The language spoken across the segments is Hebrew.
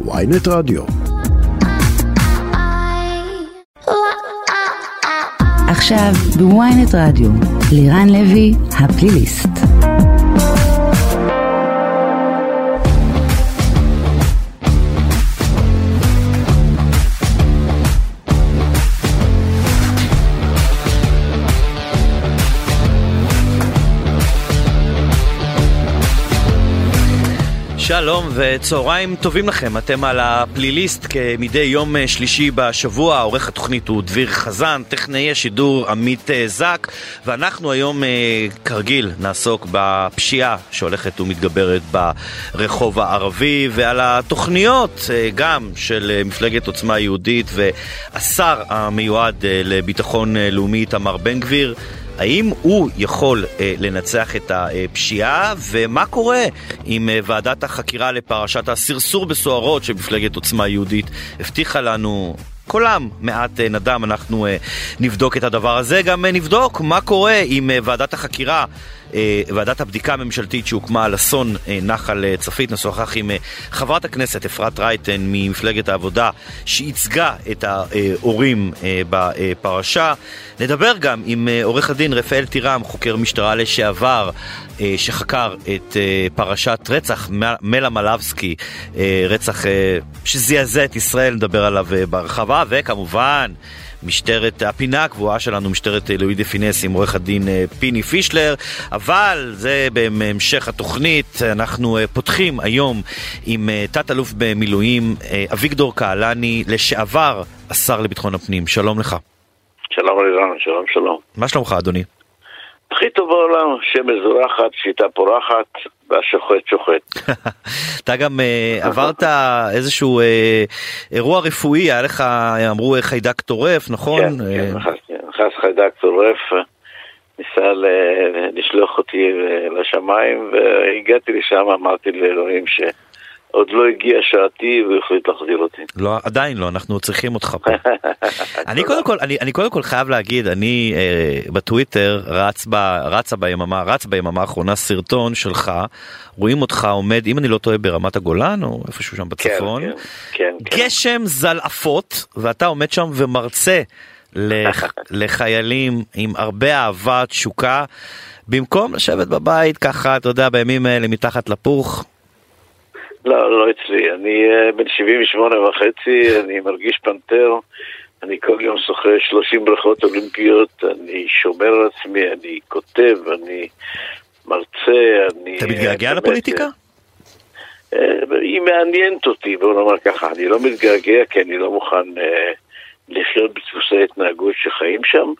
ויינט רדיו. עכשיו בוויינט רדיו, לירן לוי, הפליליסט. שלום וצהריים טובים לכם, אתם על הפליליסט כמדי יום אה, שלישי בשבוע, עורך התוכנית הוא דביר חזן, טכנאי השידור עמית אה, זק, ואנחנו היום אה, כרגיל נעסוק בפשיעה שהולכת ומתגברת ברחוב הערבי. ועל התוכניות גם של מפלגת עוצמה יהודית והשר המיועד לביטחון לאומי איתמר בן גביר האם הוא יכול אה, לנצח את הפשיעה, ומה קורה עם אה, ועדת החקירה לפרשת הסרסור בסוהרות שמפלגת עוצמה יהודית הבטיחה לנו? קולם מעט אה, נדם, אנחנו אה, נבדוק את הדבר הזה. גם אה, נבדוק מה קורה עם ועדת החקירה ועדת הבדיקה הממשלתית שהוקמה על אסון אה, נחל אה, צפית. נשוחח עם חברת הכנסת אפרת רייטן ממפלגת העבודה שייצגה את ההורים בפרשה. נדבר גם עם עורך הדין רפאל טירם, חוקר משטרה לשעבר, שחקר את פרשת רצח מלה מלבסקי, רצח שזעזע את ישראל, נדבר עליו בהרחבה, וכמובן משטרת, הפינה הקבועה שלנו, משטרת אה, לואי דה פינס עם עורך הדין אה, פיני פישלר, אבל זה בהמשך התוכנית, אנחנו אה, פותחים היום עם תת-אלוף במילואים אביגדור קהלני, לשעבר השר לביטחון הפנים, שלום לך. שלום אלירן, שלום שלום. מה שלומך אדוני? הכי טוב בעולם, שמש זורחת, שיטה פורחת, והשוחט שוחט. אתה גם uh, עברת איזשהו uh, אירוע רפואי, היה לך, אמרו חיידק טורף, נכון? כן, כן, נכנס חיידק טורף, ניסה לשלוח אותי לשמיים, והגעתי לשם, אמרתי לאלוהים ש... עוד לא הגיע שעתי והוא החליט להחזיר אותי. לא, עדיין לא, אנחנו צריכים אותך פה. אני קודם כל, אני, אני קודם כל חייב להגיד, אני אה, בטוויטר רץ, ב, רצה ביממה, רץ ביממה האחרונה סרטון שלך, רואים אותך עומד, אם אני לא טועה, ברמת הגולן או איפשהו שם בצפון, כן, כן, כן, גשם זלעפות, ואתה עומד שם ומרצה לח, לחיילים עם הרבה אהבה, תשוקה. במקום לשבת בבית ככה, אתה יודע, בימים האלה מתחת לפוך, לא, לא אצלי. אני uh, בן 78 וחצי, אני מרגיש פנתר. אני כל יום שוחה 30 ברכות אולימפיות, אני שומר על עצמי, אני כותב, אני מרצה, אני... אתה מתגעגע uh, לפוליטיקה? Uh, היא מעניינת אותי, בוא נאמר ככה, אני לא מתגעגע כי אני לא מוכן לחיות בדפוסי התנהגות שחיים שם.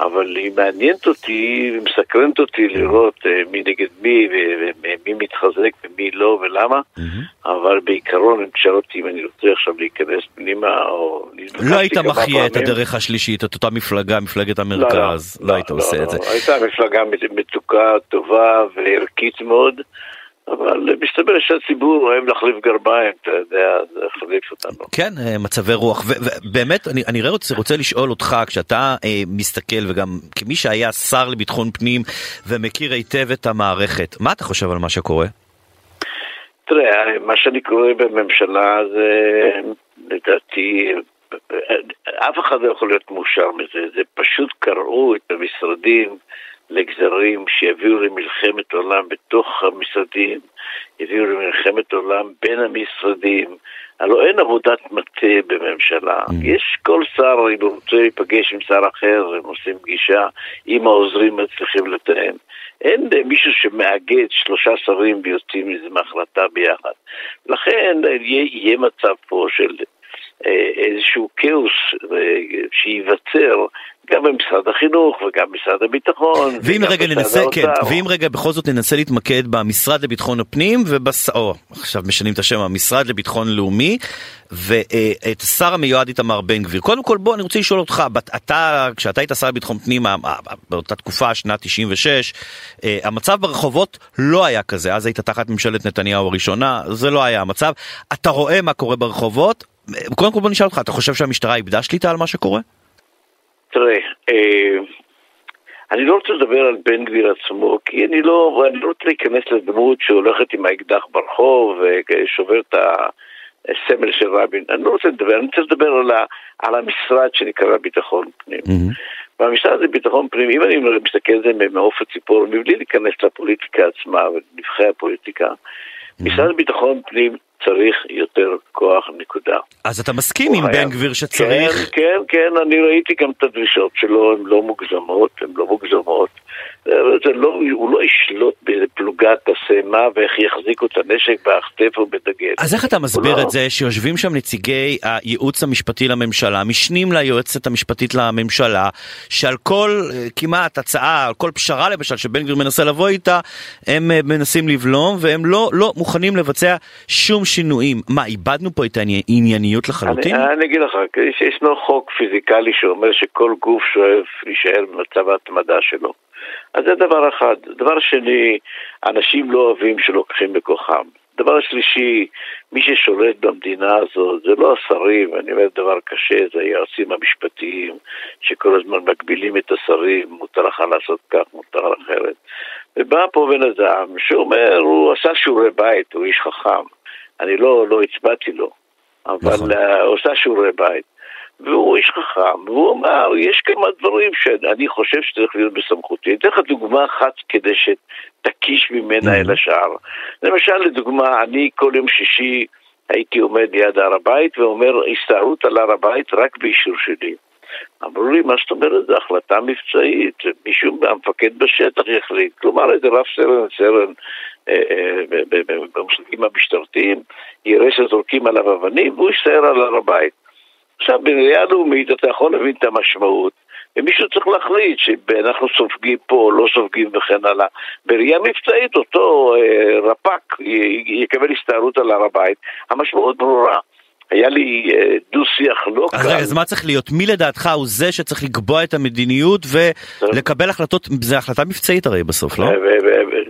אבל היא מעניינת אותי, מסקרנת אותי לראות uh, מי נגד מי ומי מתחזק ומי לא ולמה, mm-hmm. אבל בעיקרון, אם תשאל אותי אם אני רוצה עכשיו להיכנס פנימה או... לא היית מחיה את הדרך השלישית, את אותה מפלגה, מפלגת המרכז, לא, לא, לא היית לא, עושה את זה. הייתה מפלגה מתוקה, טובה וערכית מאוד. אבל מסתבר שהציבור אוהב להחליף גרביים, אתה יודע, זה החליף אותנו. כן, אה, מצבי רוח. ובאמת, אני, אני רוצה, רוצה לשאול אותך, כשאתה אה, מסתכל, וגם כמי שהיה שר לביטחון פנים ומכיר היטב את המערכת, מה אתה חושב על מה שקורה? תראה, מה שאני קורא בממשלה זה, לדעתי, אף אחד לא יכול להיות מאושר מזה, זה פשוט קראו את המשרדים. לגזרים שיביאו למלחמת עולם בתוך המשרדים, יביאו למלחמת עולם בין המשרדים. הלוא אין עבודת מטה בממשלה. Mm. יש כל שר, אם הוא רוצה להיפגש עם שר אחר, הם עושים פגישה, אם העוזרים מצליחים לתאם. אין מישהו שמאגד שלושה שרים ויוצאים מזה מהחלטה ביחד. לכן יהיה, מצב פה של איזשהו כאוס אה, שייווצר גם במשרד החינוך וגם במשרד הביטחון. ואם רגע ננסה, כן, ואם רגע בכל זאת ננסה להתמקד במשרד לביטחון הפנים ובס... או, עכשיו משנים את השם, המשרד לביטחון לאומי ואת השר המיועד איתמר בן גביר. קודם כל בוא, אני רוצה לשאול אותך, אתה, כשאתה היית שר לביטחון פנים באותה תקופה, שנת 96, אה, המצב ברחובות לא היה כזה, אז היית תחת ממשלת נתניהו הראשונה, זה לא היה המצב. אתה רואה מה קורה ברחובות, קודם כל בוא נשאל אותך, אתה חושב שהמשטרה איבדה שליטה על מה שקורה? תראה, אה, אני לא רוצה לדבר על בן גביר עצמו, כי אני לא, אני לא רוצה להיכנס לדמות שהולכת עם האקדח ברחוב ושובר את סמל של רבין. אני לא רוצה לדבר, אני רוצה לדבר על, ה, על המשרד שנקרא ביטחון פנים. Mm-hmm. והמשרד לביטחון פנים, אם אני מסתכל על זה ממעוף הציפור, מבלי להיכנס לפוליטיקה עצמה ולנבחרי הפוליטיקה, mm-hmm. משרד לביטחון פנים צריך יותר כוח, נקודה. אז אתה מסכים עם בן גביר שצריך? כן, כן, כן, אני ראיתי גם את הדרישות שלו, הן לא מוגזמות, הן לא מוגזמות. זה לא, הוא לא ישלוט באיזה פלוגה תעשה מה ואיך יחזיקו את הנשק בהכתף או בדגל. אז איך אתה מסביר לא. את זה שיושבים שם נציגי הייעוץ המשפטי לממשלה, משנים ליועצת המשפטית לממשלה, שעל כל כמעט הצעה, על כל פשרה למשל שבן גביר מנסה לבוא איתה, הם מנסים לבלום והם לא, לא מוכנים לבצע שום שינויים. מה, איבדנו פה את הענייניות לחלוטין? אני, אני אגיד לך, ישנו חוק פיזיקלי שאומר שכל גוף שואף להישאר במצב ההתמדה שלו. אז זה דבר אחד. דבר שני, אנשים לא אוהבים שלוקחים בכוחם. דבר שלישי, מי ששולט במדינה הזאת זה לא השרים, אני אומר דבר קשה, זה היועצים המשפטיים שכל הזמן מגבילים את השרים, מותר לך לעשות כך, מותר אחרת. ובא פה בן אדם שאומר, הוא עשה שיעורי בית, הוא איש חכם. אני לא, לא הצבעתי לו, אבל נכון. uh, הוא עשה שיעורי בית. והוא איש חכם, והוא אמר, יש כמה דברים שאני חושב שצריך להיות בסמכותי. אני אתן לך דוגמה אחת כדי שתקיש ממנה אל השאר. למשל, לדוגמה, אני כל יום שישי הייתי עומד ליד הר הבית ואומר, הסתערות על הר הבית רק באישור שלי. אמרו לי, מה זאת אומרת, זו החלטה מבצעית, מישהו, המפקד בשטח יחליט. כלומר, איזה רב סרן, סרן אה, אה, במושגים המשטרתיים, יראה שזורקים עליו אבנים והוא יסתער על הר הבית. עכשיו, בראייה לאומית אתה יכול להבין את המשמעות, ומישהו צריך להחליט שאנחנו סופגים פה, לא סופגים וכן הלאה. בראייה מבצעית אותו אה, רפ"ק יקבל הסתערות על הר הבית, המשמעות ברורה. היה לי אה, דו-שיח לא קל. אז רגע, אז מה צריך להיות? מי לדעתך הוא זה שצריך לקבוע את המדיניות ולקבל החלטות, זה החלטה מבצעית הרי בסוף, לא?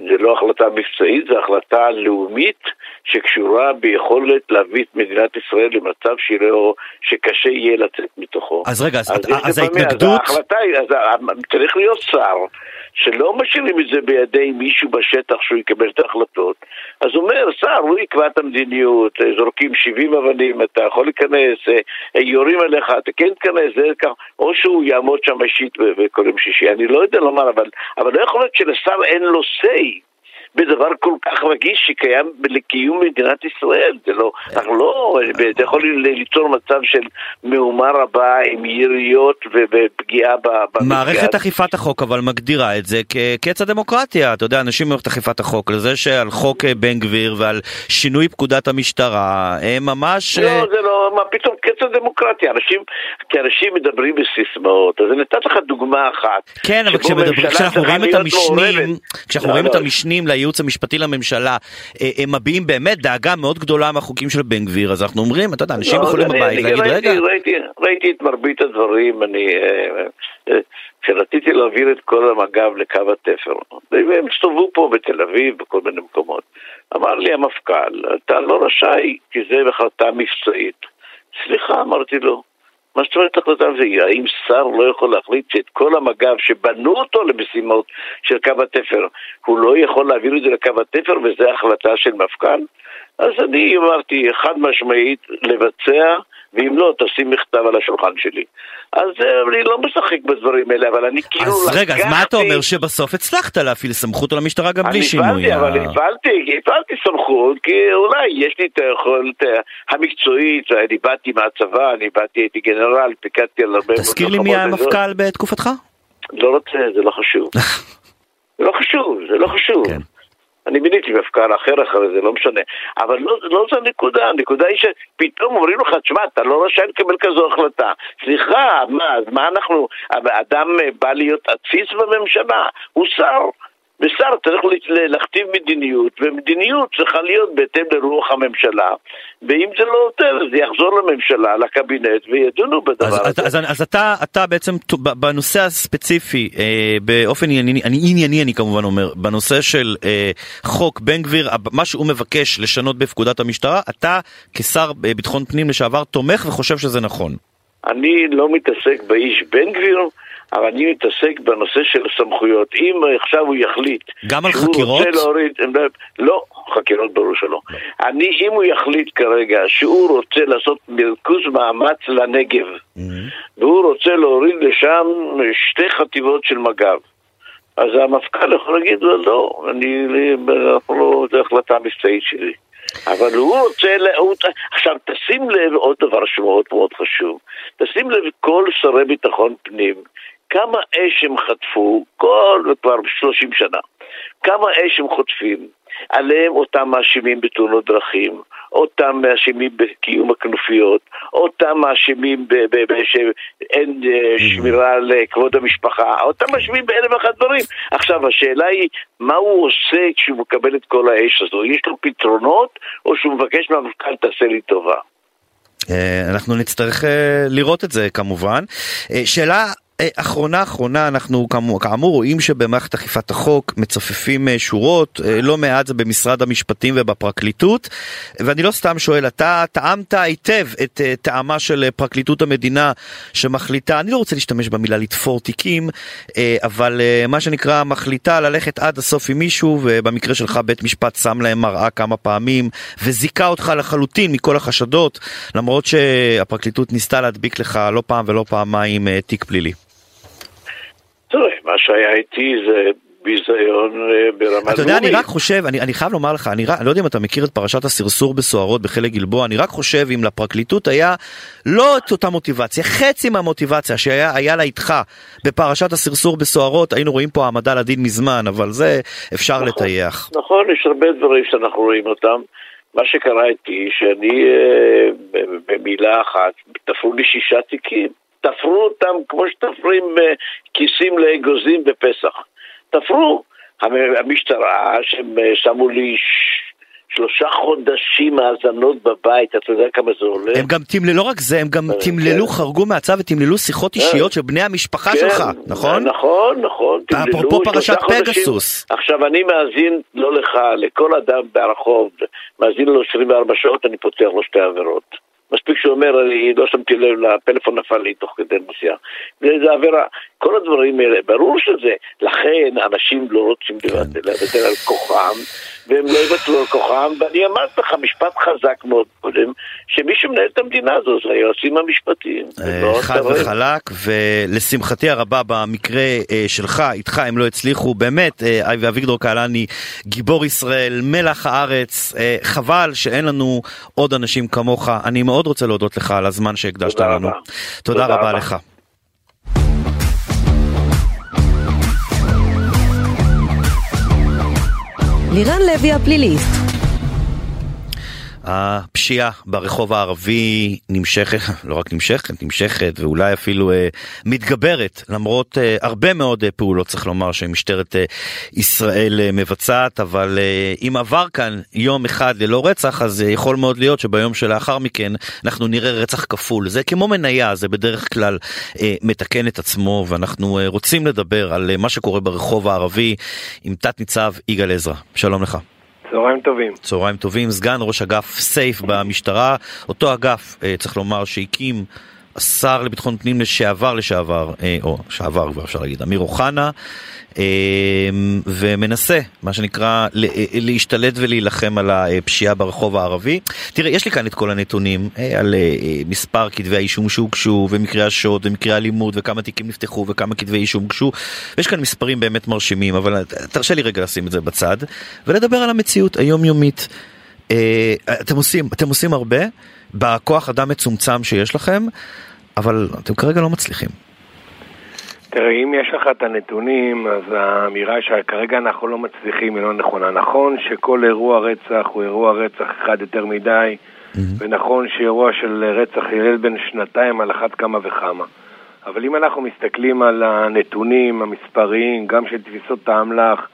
זה לא החלטה מבצעית, זה החלטה לאומית שקשורה ביכולת להביא את מדינת ישראל למצב שלא, שקשה יהיה לצאת מתוכו. אז רגע, אז, אז, אז ההתנגדות... אז ההחלטה היא, אז צריך להיות שר. שלא משאירים את זה בידי מישהו בשטח שהוא יקבל את ההחלטות. אז הוא אומר, שר, הוא יקבע את המדיניות, זורקים 70 אבנים, אתה יכול להיכנס, אה, יורים עליך, אתה כן תיכנס, זה כך, או שהוא יעמוד שם אישית בכל יום שישי, אני לא יודע לומר, אבל, אבל לא יכול להיות שלשר אין לו say. בדבר כל כך רגיש שקיים לקיום מדינת ישראל. זה לא, אנחנו לא, זה יכול ליצור מצב של מהומה רבה עם יריות ופגיעה במסגד. מערכת אכיפת החוק אבל מגדירה את זה כקץ הדמוקרטיה. אתה יודע, אנשים במערכת אכיפת החוק, לזה שעל חוק אה, בן גביר ועל שינוי פקודת המשטרה, הם ממש... לא, אה, זה לא, מה פתאום קץ הדמוקרטיה? אנשים, כי אנשים מדברים בסיסמאות, אז אני נתתי לך דוגמה אחת. כן, אבל כשאנחנו רואים את המשנים, כשאנחנו רואים את המשנים הייעוץ המשפטי לממשלה, אה, הם מביעים באמת דאגה מאוד גדולה מהחוקים של בן גביר, אז אנחנו אומרים, אתה יודע, אנשים לא, יכולים בבית להגיד, רגע... ראיתי את מרבית הדברים, אני... אה, אה, כשרציתי להעביר את כל המג"ב לקו התפר, והם הסתובבו פה בתל אביב, בכל מיני מקומות. אמר לי המפכ"ל, אתה לא רשאי, כי זה החלטה מבצעית. סליחה, אמרתי לו, מה אומרת החלטה זה? האם שר לא יכול להחליט שאת כל המג"ב שבנו אותו למשימות של קו התפר, הוא לא יכול להעביר את זה לקו התפר וזו החלטה של מפכ"ל? אז אני אמרתי חד משמעית לבצע ואם לא, תשים מכתב על השולחן שלי. אז אה, אני לא משחק בדברים האלה, אבל אני כאילו אז לקחתי... אז רגע, אז מה אתה אומר שבסוף הצלחת להפעיל סמכות על המשטרה גם בלי שינוי? אני הפעלתי, אבל הפעלתי, הפעלתי סמכות, כי אולי יש לי את היכולת אה, המקצועית, אני באתי מהצבא, אני באתי, הייתי גנרל, פיקדתי על הרבה... תזכיר לי מי המפכ"ל בתקופתך? לא רוצה, זה לא חשוב. זה לא חשוב, זה לא חשוב. כן. אני מיניתי מפכ"ל אחר אחרי זה, לא משנה. אבל לא, לא זו הנקודה, הנקודה היא שפתאום אומרים לך, תשמע, אתה לא רשאי לקבל כזו החלטה. סליחה, מה, מה אנחנו, אדם בא להיות עציץ בממשלה? הוא שר. ושר צריך להכתיב מדיניות, ומדיניות צריכה להיות בהתאם לרוח הממשלה, ואם זה לא יותר, זה יחזור לממשלה, לקבינט, וידונו בדבר אז, הזה. אז, אז, אז אתה, אתה בעצם, בנושא הספציפי, אה, באופן ענייני, אני, ענייני אני כמובן אומר, בנושא של אה, חוק בן גביר, מה שהוא מבקש לשנות בפקודת המשטרה, אתה כשר ביטחון פנים לשעבר תומך וחושב שזה נכון. אני לא מתעסק באיש בן גביר, אבל אני מתעסק בנושא של סמכויות. אם עכשיו הוא יחליט... גם על חקירות? להוריד, לא, חקירות ברור שלא. לא. אני, אם הוא יחליט כרגע שהוא רוצה לעשות מרכוז מאמץ לנגב, mm-hmm. והוא רוצה להוריד לשם שתי חטיבות של מג"ב, אז המפכ"ל יכול להגיד לו, לא, אני, לא, זו החלטה מבצעית שלי. אבל הוא רוצה, הוא... עכשיו תשים לב עוד דבר שמאוד מאוד חשוב, תשים לב כל שרי ביטחון פנים, כמה אש הם חטפו, כל, כבר 30 שנה, כמה אש הם חוטפים, עליהם אותם מאשימים בתאונות דרכים, אותם מאשימים בקיום הכנופיות, אותם מאשימים שאין אה, שמירה על כבוד המשפחה, אותם מאשימים באלף ואחת דברים. עכשיו, השאלה היא, מה הוא עושה כשהוא מקבל את כל האש הזו? יש לו פתרונות, או שהוא מבקש מהמפכ"ל, תעשה לי טובה? אה, אנחנו נצטרך אה, לראות את זה כמובן. שאלה אה, אחרונה אחרונה אנחנו כאמור רואים שבמערכת אכיפת החוק מצופפים אה, שורות אה, לא מעט זה במשרד המשפטים ובפרקליטות ואני לא סתם שואל אתה טעמת היטב את טעמה של פרקליטות המדינה שמחליטה אני לא רוצה להשתמש במילה לתפור תיקים אבל מה שנקרא מחליטה ללכת עד הסוף עם מישהו ובמקרה שלך בית משפט שם להם מראה כמה פעמים וזיכה אותך לחלוטין מכל החשדות למרות שהפרקליטות ניסתה להדביק לך לא פעם ולא פעמיים תיק פלילי. תראה, מה שהיה איתי זה ביזיון אה, ברמה לאומית. אתה יודע, אני רק חושב, אני, אני חייב לומר לך, אני, אני לא יודע אם אתה מכיר את פרשת הסרסור בסוהרות בחלק גלבוע, אני רק חושב אם לפרקליטות היה לא את אותה מוטיבציה, חצי מהמוטיבציה שהיה לה איתך בפרשת הסרסור בסוהרות, היינו רואים פה העמדה לדין מזמן, אבל זה אפשר נכון, לטייח. נכון, יש הרבה דברים שאנחנו רואים אותם. מה שקרה איתי, שאני אה, במילה אחת, תפרו לי שישה תיקים. תפרו אותם כמו שתופרים אה, כיסים לאגוזים בפסח. תפרו. המשטרה, שהם אה, שמו לי שלושה חודשים האזנות בבית, אתה יודע כמה זה עולה? הם גם תמללו, לא רק זה, הם גם אה, תמללו, כן. חרגו מהצו ותמללו שיחות אישיות של בני המשפחה כן, שלך, נכון? נכון, נכון. אפרופו פרשת פגסוס. עכשיו, אני מאזין, לא לך, לכל אדם ברחוב, מאזין לו 24 שעות, אני פותח לו שתי עבירות. מספיק שהוא אומר, אני לא שמתי לב, לפלאפון נפל לי תוך כדי נסיעה. זה עבירה. כל הדברים האלה, ברור שזה. לכן אנשים לא רוצים לוותר על כוחם, והם לא יוותרו על כוחם, ואני אמרתי לך משפט חזק מאוד קודם, שמי שמנהל את המדינה הזו זה היועצים המשפטיים. אה, חד וחלק, ולשמחתי הרבה במקרה אה, שלך, איתך הם לא הצליחו, באמת, אה, אביגדור קהלני, גיבור ישראל, מלח הארץ, חבל שאין לנו עוד אנשים כמוך. אני מאוד רוצה להודות לך על הזמן שהקדשת לנו. תודה רבה לך. לירן לוי הפליליסט הפשיעה ברחוב הערבי נמשכת, לא רק נמשכת, נמשכת ואולי אפילו אה, מתגברת למרות אה, הרבה מאוד אה, פעולות צריך לומר שמשטרת אה, ישראל אה, מבצעת אבל אה, אם עבר כאן יום אחד ללא רצח אז אה, יכול מאוד להיות שביום שלאחר מכן אנחנו נראה רצח כפול זה כמו מניה זה בדרך כלל אה, מתקן את עצמו ואנחנו אה, רוצים לדבר על אה, מה שקורה ברחוב הערבי עם תת ניצב יגאל עזרא שלום לך. צהריים טובים. צהריים טובים, סגן ראש אגף סייף במשטרה, אותו אגף, אה, צריך לומר, שהקים השר לביטחון פנים לשעבר לשעבר, אה, או שעבר כבר אפשר להגיד, אמיר אוחנה, אמ, ומנסה, מה שנקרא, אה, להשתלט ולהילחם על הפשיעה ברחוב הערבי. תראה, יש לי כאן את כל הנתונים אה, על אה, מספר כתבי האישום שהוגשו, ומקרי השוד, ומקרי אלימות, וכמה תיקים נפתחו, וכמה כתבי אישום הוגשו. ויש כאן מספרים באמת מרשימים, אבל תרשה לי רגע לשים את זה בצד, ולדבר על המציאות היומיומית. אתם עושים, אתם עושים הרבה בכוח אדם מצומצם שיש לכם, אבל אתם כרגע לא מצליחים. תראה, אם יש לך את הנתונים, אז האמירה שכרגע אנחנו לא מצליחים היא לא נכונה. נכון שכל אירוע רצח הוא אירוע רצח אחד יותר מדי, mm-hmm. ונכון שאירוע של רצח ילד בן שנתיים על אחת כמה וכמה. אבל אם אנחנו מסתכלים על הנתונים המספריים, גם של תפיסות האמל"ח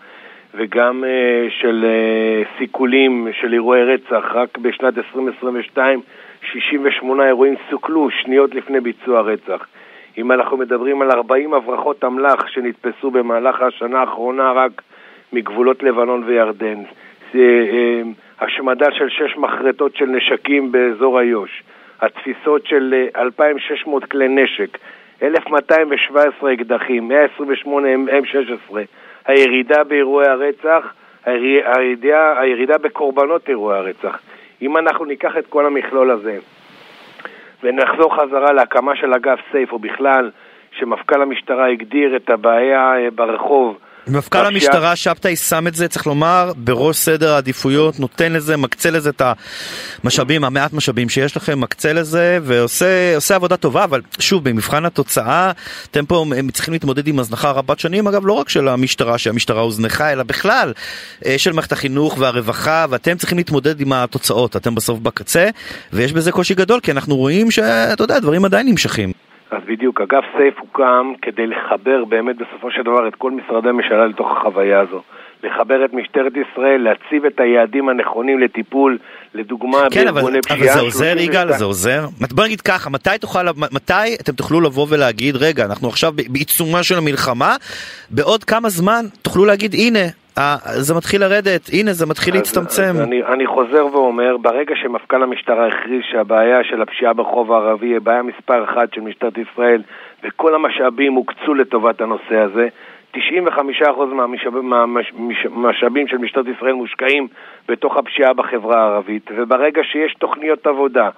וגם uh, של uh, סיכולים של אירועי רצח, רק בשנת 2022 68 אירועים סוכלו שניות לפני ביצוע רצח. אם אנחנו מדברים על 40 הברחות אמל"ח שנתפסו במהלך השנה האחרונה רק מגבולות לבנון וירדן, אה, השמדה של שש מחרטות של נשקים באזור איו"ש, התפיסות של 2,600 אה, כלי נשק, 1,217 אקדחים, 128 M16. הירידה באירועי הרצח, הירידה, הירידה בקורבנות אירועי הרצח. אם אנחנו ניקח את כל המכלול הזה ונחזור חזרה להקמה של אגף סייף, או בכלל, שמפכ"ל המשטרה הגדיר את הבעיה אה, ברחוב מפכ"ל המשטרה שבתאי שם את זה, צריך לומר, בראש סדר העדיפויות, נותן לזה, מקצה לזה את המשאבים, המעט משאבים שיש לכם, מקצה לזה ועושה עבודה טובה, אבל שוב, במבחן התוצאה, אתם פה צריכים להתמודד עם הזנחה רבת שנים, אגב, לא רק של המשטרה, שהמשטרה הוזנחה, אלא בכלל אה, של מערכת החינוך והרווחה, ואתם צריכים להתמודד עם התוצאות, אתם בסוף בקצה, ויש בזה קושי גדול, כי אנחנו רואים שאתה יודע, דברים עדיין נמשכים. אז בדיוק, אגף סייף הוקם כדי לחבר באמת בסופו של דבר את כל משרדי הממשלה לתוך החוויה הזו. לחבר את משטרת ישראל, להציב את היעדים הנכונים לטיפול, לדוגמה כן, בארגוני פשיעה. כן, אבל זה עוזר, יגאל, זה עוזר. בוא נגיד ככה, מתי, תוכל, מתי אתם תוכלו לבוא ולהגיד, רגע, אנחנו עכשיו בעיצומה של המלחמה, בעוד כמה זמן תוכלו להגיד, הנה, זה מתחיל לרדת, הנה זה מתחיל אז, להצטמצם. אז אני, אני חוזר ואומר, ברגע שמפכ"ל המשטרה הכריז שהבעיה של הפשיעה ברחוב הערבי היא בעיה מספר אחת של משטרת ישראל וכל המשאבים הוקצו לטובת הנושא הזה, 95% מהמשאבים של משטרת ישראל מושקעים בתוך הפשיעה בחברה הערבית וברגע שיש תוכניות עבודה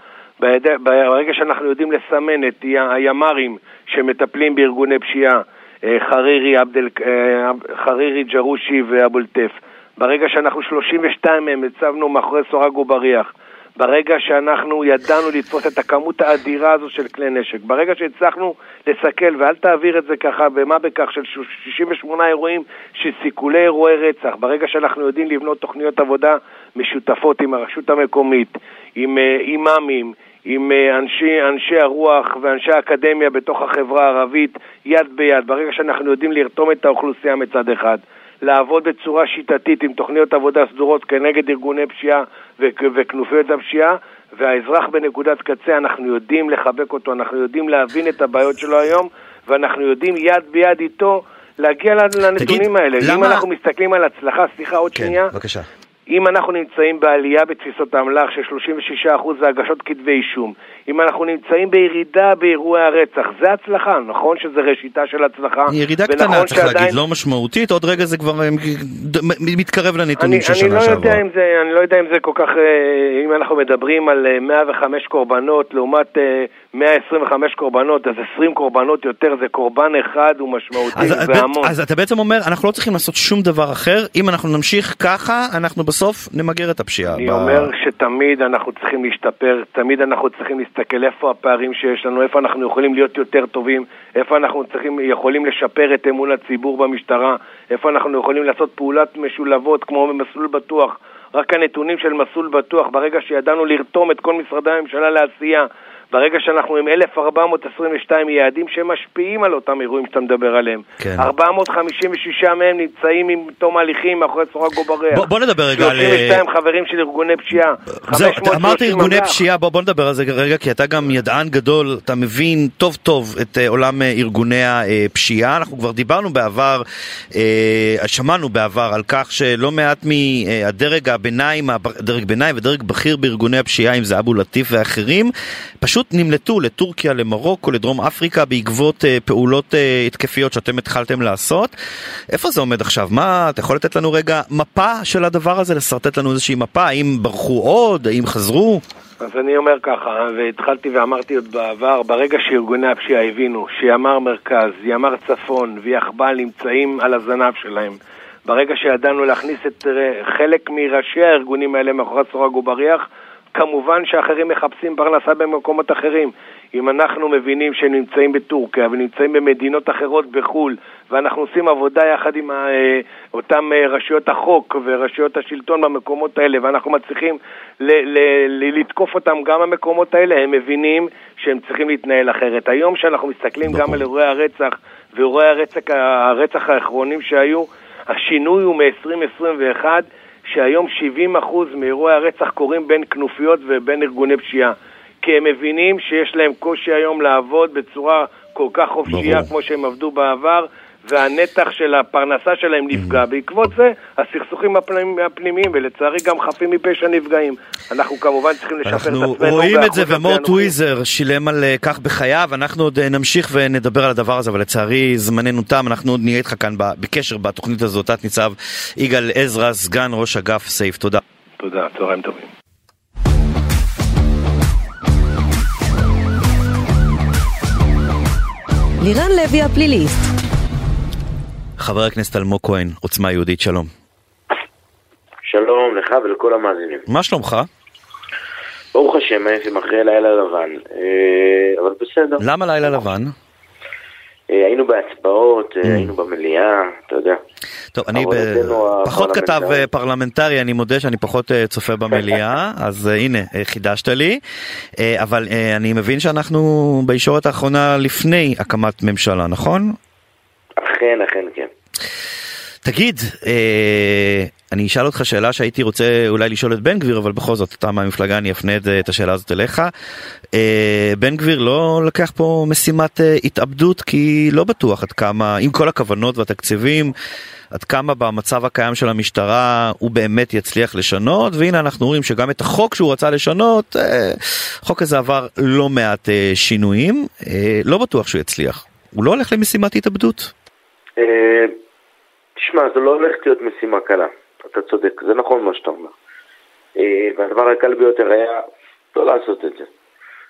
ברגע שאנחנו יודעים לסמן את הימ"רים שמטפלים בארגוני פשיעה אה, חרירי, עבדל, אה, חרירי, ג'רושי ואבולטף. ברגע שאנחנו 32 מהם הצבנו מאחורי סורג ובריח, ברגע שאנחנו ידענו לתפוס את הכמות האדירה הזו של כלי נשק, ברגע שהצלחנו לסכל, ואל תעביר את זה ככה, במה בכך, של 68 אירועים של סיכולי אירועי רצח, ברגע שאנחנו יודעים לבנות תוכניות עבודה משותפות עם הרשות המקומית, עם אה, אימאמים, עם אה, אנשי, אנשי הרוח ואנשי האקדמיה בתוך החברה הערבית יד ביד. ברגע שאנחנו יודעים לרתום את האוכלוסייה מצד אחד, לעבוד בצורה שיטתית עם תוכניות עבודה סדורות כנגד ארגוני פשיעה וכנופיות הפשיעה, והאזרח בנקודת קצה, אנחנו יודעים לחבק אותו, אנחנו יודעים להבין את הבעיות שלו היום, ואנחנו יודעים יד ביד איתו להגיע לנתונים תגיד, האלה. למה... אם אנחנו מסתכלים על הצלחה, סליחה, עוד כן, שנייה. בבקשה. אם אנחנו נמצאים בעלייה בתפיסות האמל"ח של 36% והגשות כתבי אישום, אם אנחנו נמצאים בירידה באירועי הרצח, זה הצלחה, נכון שזה ראשיתה של הצלחה? ירידה קטנה, צריך שעדיין... להגיד, לא משמעותית, עוד רגע זה כבר אה, מתקרב לנתונים של שנה שעברה. לא אני לא יודע אם זה כל כך, אה, אם אנחנו מדברים על 105 אה, קורבנות לעומת 125 קורבנות, אז 20 קורבנות יותר, זה קורבן אחד הוא משמעותי והמון. אז אתה בעצם אומר, אנחנו לא צריכים לעשות שום דבר אחר, אם אנחנו נמשיך ככה, אנחנו בסוף נמגר את הפשיעה. אני ב... אומר שתמיד אנחנו צריכים להשתפר, תמיד אנחנו צריכים להסתכל איפה הפערים שיש לנו, איפה אנחנו יכולים להיות יותר טובים, איפה אנחנו צריכים, יכולים לשפר את אמון הציבור במשטרה, איפה אנחנו יכולים לעשות פעולות משולבות כמו במסלול בטוח. רק הנתונים של מסלול בטוח, ברגע שידענו לרתום את כל משרדי הממשלה לעשייה, ברגע שאנחנו עם 1,422 יעדים שמשפיעים על אותם אירועים שאתה מדבר עליהם. כן. 456 מהם נמצאים עם תום ההליכים מאחורי סורג ובריח. בוא, בוא נדבר רגע על... 32 חברים של ארגוני פשיעה. זהו, אמרת ארגוני מגע. פשיעה, בוא, בוא נדבר על זה רגע, כי אתה גם ידען גדול, אתה מבין טוב טוב את uh, עולם uh, ארגוני הפשיעה. אנחנו כבר דיברנו בעבר, uh, שמענו בעבר על כך שלא מעט מהדרג הביניים, דרג ביניים ודרג בכיר בארגוני הפשיעה, אם זה אבו לטיף ואחרים, פשוט פשוט נמלטו לטורקיה, למרוקו, לדרום אפריקה בעקבות uh, פעולות uh, התקפיות שאתם התחלתם לעשות. איפה זה עומד עכשיו? מה, אתה יכול לתת לנו רגע מפה של הדבר הזה, לשרטט לנו איזושהי מפה? האם ברחו עוד? האם חזרו? אז אני אומר ככה, והתחלתי ואמרתי עוד בעבר, ברגע שארגוני הפשיעה הבינו שימ"ר מרכז, ימ"ר צפון ויחב"ל נמצאים על הזנב שלהם, ברגע שידענו להכניס את אה, חלק מראשי הארגונים האלה מאחורי סורג ובריח, כמובן שאחרים מחפשים פרנסה במקומות אחרים. אם אנחנו מבינים שהם נמצאים בטורקיה ונמצאים במדינות אחרות בחו"ל ואנחנו עושים עבודה יחד עם אה, אותם אה, רשויות החוק ורשויות השלטון במקומות האלה ואנחנו מצליחים ל- ל- לתקוף אותם גם במקומות האלה, הם מבינים שהם צריכים להתנהל אחרת. היום שאנחנו מסתכלים גם על אירועי הרצח ואירועי הרצח, הרצח האחרונים שהיו, השינוי הוא מ-2021 שהיום 70% מאירועי הרצח קורים בין כנופיות ובין ארגוני פשיעה. כי הם מבינים שיש להם קושי היום לעבוד בצורה כל כך חופשייה כמו שהם עבדו בעבר, והנתח של הפרנסה שלהם נפגע. בעקבות זה, הסכסוכים הפנימיים, ולצערי גם חפים מפשע נפגעים. אנחנו כמובן צריכים לשפר את עצמנו. אנחנו רואים את זה, ומורט טוויזר שילם על אה, כך בחייו. אנחנו עוד אה, נמשיך ונדבר על הדבר הזה, אבל לצערי זמננו תם. אנחנו עוד נהיה איתך כאן בקשר בתוכנית הזאת. תת-ניצב יגאל עזרא, סגן ראש אגף סייף. תודה. תודה, צהריים טובים. לירן לוי הפליליסט. חבר הכנסת אלמוג כהן, עוצמה יהודית, שלום. שלום לך ולכל המאזינים. מה שלומך? ברוך השם, הייתי אחרי לילה לבן, אה, אבל בסדר. למה לילה לבן? אה, היינו בהצבעות, אה, mm. היינו במליאה, אתה יודע. טוב, אני פחות כתב פרלמנטרי, אני מודה שאני פחות צופה במליאה, אז הנה, חידשת לי. אבל אני מבין שאנחנו בישורת האחרונה לפני הקמת ממשלה, נכון? אכן, אכן, כן. תגיד, אה, אני אשאל אותך שאלה שהייתי רוצה אולי לשאול את בן גביר, אבל בכל זאת, אתה מהמפלגה, אני אפנה את, את השאלה הזאת אליך. אה, בן גביר לא לקח פה משימת אה, התאבדות, כי לא בטוח עד כמה, עם כל הכוונות והתקציבים, עד כמה במצב הקיים של המשטרה הוא באמת יצליח לשנות, והנה אנחנו רואים שגם את החוק שהוא רצה לשנות, אה, החוק הזה עבר לא מעט אה, שינויים, אה, לא בטוח שהוא יצליח. הוא לא הולך למשימת התאבדות? אה, תשמע, זו לא הולכת להיות משימה קלה, אתה צודק, זה נכון מה שאתה אומר. אה, והדבר הקל ביותר היה לא לעשות את זה.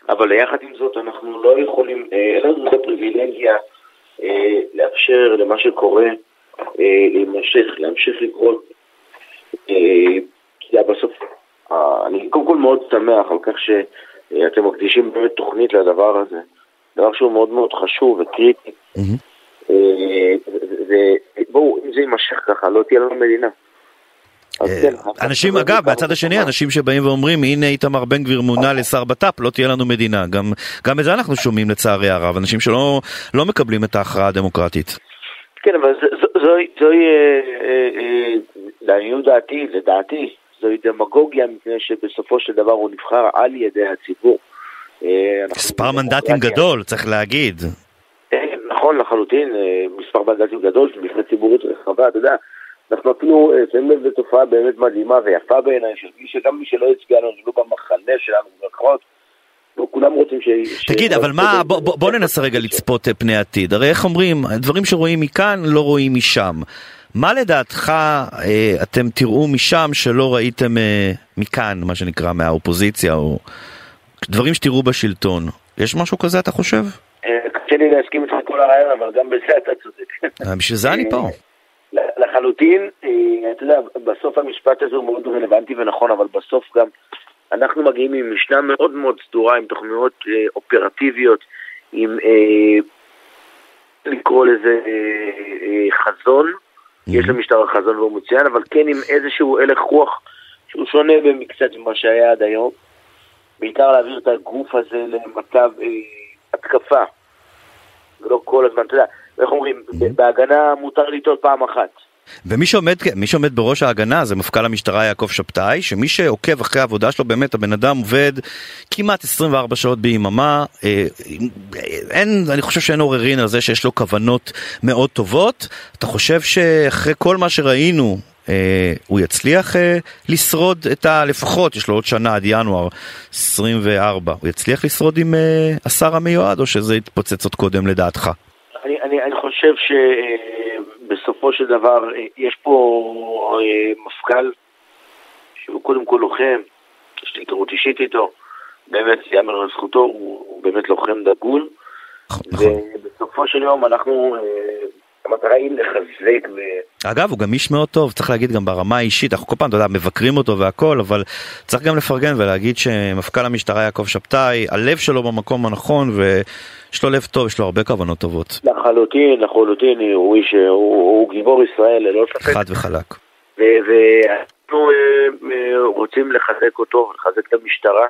אבל יחד עם זאת אנחנו לא יכולים, אה, אין לנו את הפריבילגיה לאפשר למה שקורה להימשך, להמשיך לקרות. כי בסוף, אני קודם כל מאוד שמח על כך שאתם מקדישים באמת תוכנית לדבר הזה. דבר שהוא מאוד מאוד חשוב וקריטי. ובואו, אם זה יימשך ככה, לא תהיה לנו מדינה. אה, כן, אנשים, אגב, מהצד השני, אנשים שבאים ואומרים, הנה איתמר בן גביר מונה לשר בט"פ, לא תהיה לנו מדינה. גם, גם את זה אנחנו שומעים לצערי הרב, אנשים שלא לא מקבלים את ההכרעה הדמוקרטית. כן, אבל זוהי, אה, אה, לעניות דעתי, לדעתי, זוהי דמגוגיה, מפני שבסופו של דבר הוא נבחר על ידי הציבור. מספר מנדטים גדול, צריך להגיד. נכון לחלוטין, אה, מספר מנדטים גדול, של מבנה ציבורית רחבה, אתה יודע, אנחנו אפילו שמים לב לתופעה באמת מדהימה ויפה בעיניי, שגם מי שלא הצביע לנו, לא במחנה שלנו, במרכאות, כולם רוצים ש... תגיד, אבל מה, בוא, בוא, בוא ננסה רגע לצפות אה, פני עתיד. הרי איך אומרים, דברים שרואים מכאן לא רואים משם. מה לדעתך אה, אתם תראו משם שלא ראיתם מכאן, מה שנקרא, מהאופוזיציה, או דברים שתראו בשלטון? יש משהו כזה, אתה חושב? קשה לי להסכים איתך כל הרעיון, אבל גם בזה אתה צודק. אה, בשביל זה אני פה. לחלוטין, אה, אתה יודע, בסוף המשפט הזה הוא מאוד רלוונטי ונכון, אבל בסוף גם אנחנו מגיעים עם משנה מאוד מאוד סדורה, עם תוכניות אה, אופרטיביות, עם לקרוא לזה חזון, יש למשטר החזון והוא מצוין, אבל כן עם איזשהו הלך רוח שהוא שונה במקצת ממה שהיה עד היום. בעיקר להעביר את הגוף הזה למצב התקפה. ולא כל הזמן, אתה יודע, איך אומרים, בהגנה מותר לטעות פעם אחת. ומי שעומד, שעומד בראש ההגנה זה מפכ"ל המשטרה יעקב שבתאי, שמי שעוקב אחרי העבודה שלו, באמת הבן אדם עובד כמעט 24 שעות ביממה, אה, אין, אני חושב שאין עוררין על זה שיש לו כוונות מאוד טובות. אתה חושב שאחרי כל מה שראינו הוא יצליח אה, לשרוד את ה... לפחות, יש לו עוד שנה עד ינואר 24, הוא יצליח לשרוד עם אה, השר המיועד או שזה יתפוצץ עוד קודם לדעתך? אני, אני, אני חושב שבסופו של דבר יש פה מפכ"ל שהוא קודם כל לוחם, יש לי היכרות אישית איתו, באמת, יאמר לזכותו, הוא, הוא באמת לוחם דגול. נכון. ובסופו של יום אנחנו המטרה היא לחזק ו... אגב, הוא גם איש מאוד טוב, צריך להגיד גם ברמה האישית, אנחנו כל פעם, אתה יודע, מבקרים אותו והכל, אבל צריך גם לפרגן ולהגיד שמפכ"ל המשטרה יעקב שבתאי, הלב שלו במקום הנכון, ויש לו לב טוב, יש לו הרבה כוונות טובות. לחלוטין, לחלוטין, הוא איש, הוא, הוא גיבור ישראל, ללא ספק. חד וחלק. ואנחנו אה, אה, רוצים לחזק אותו, לחזק את המשטרה.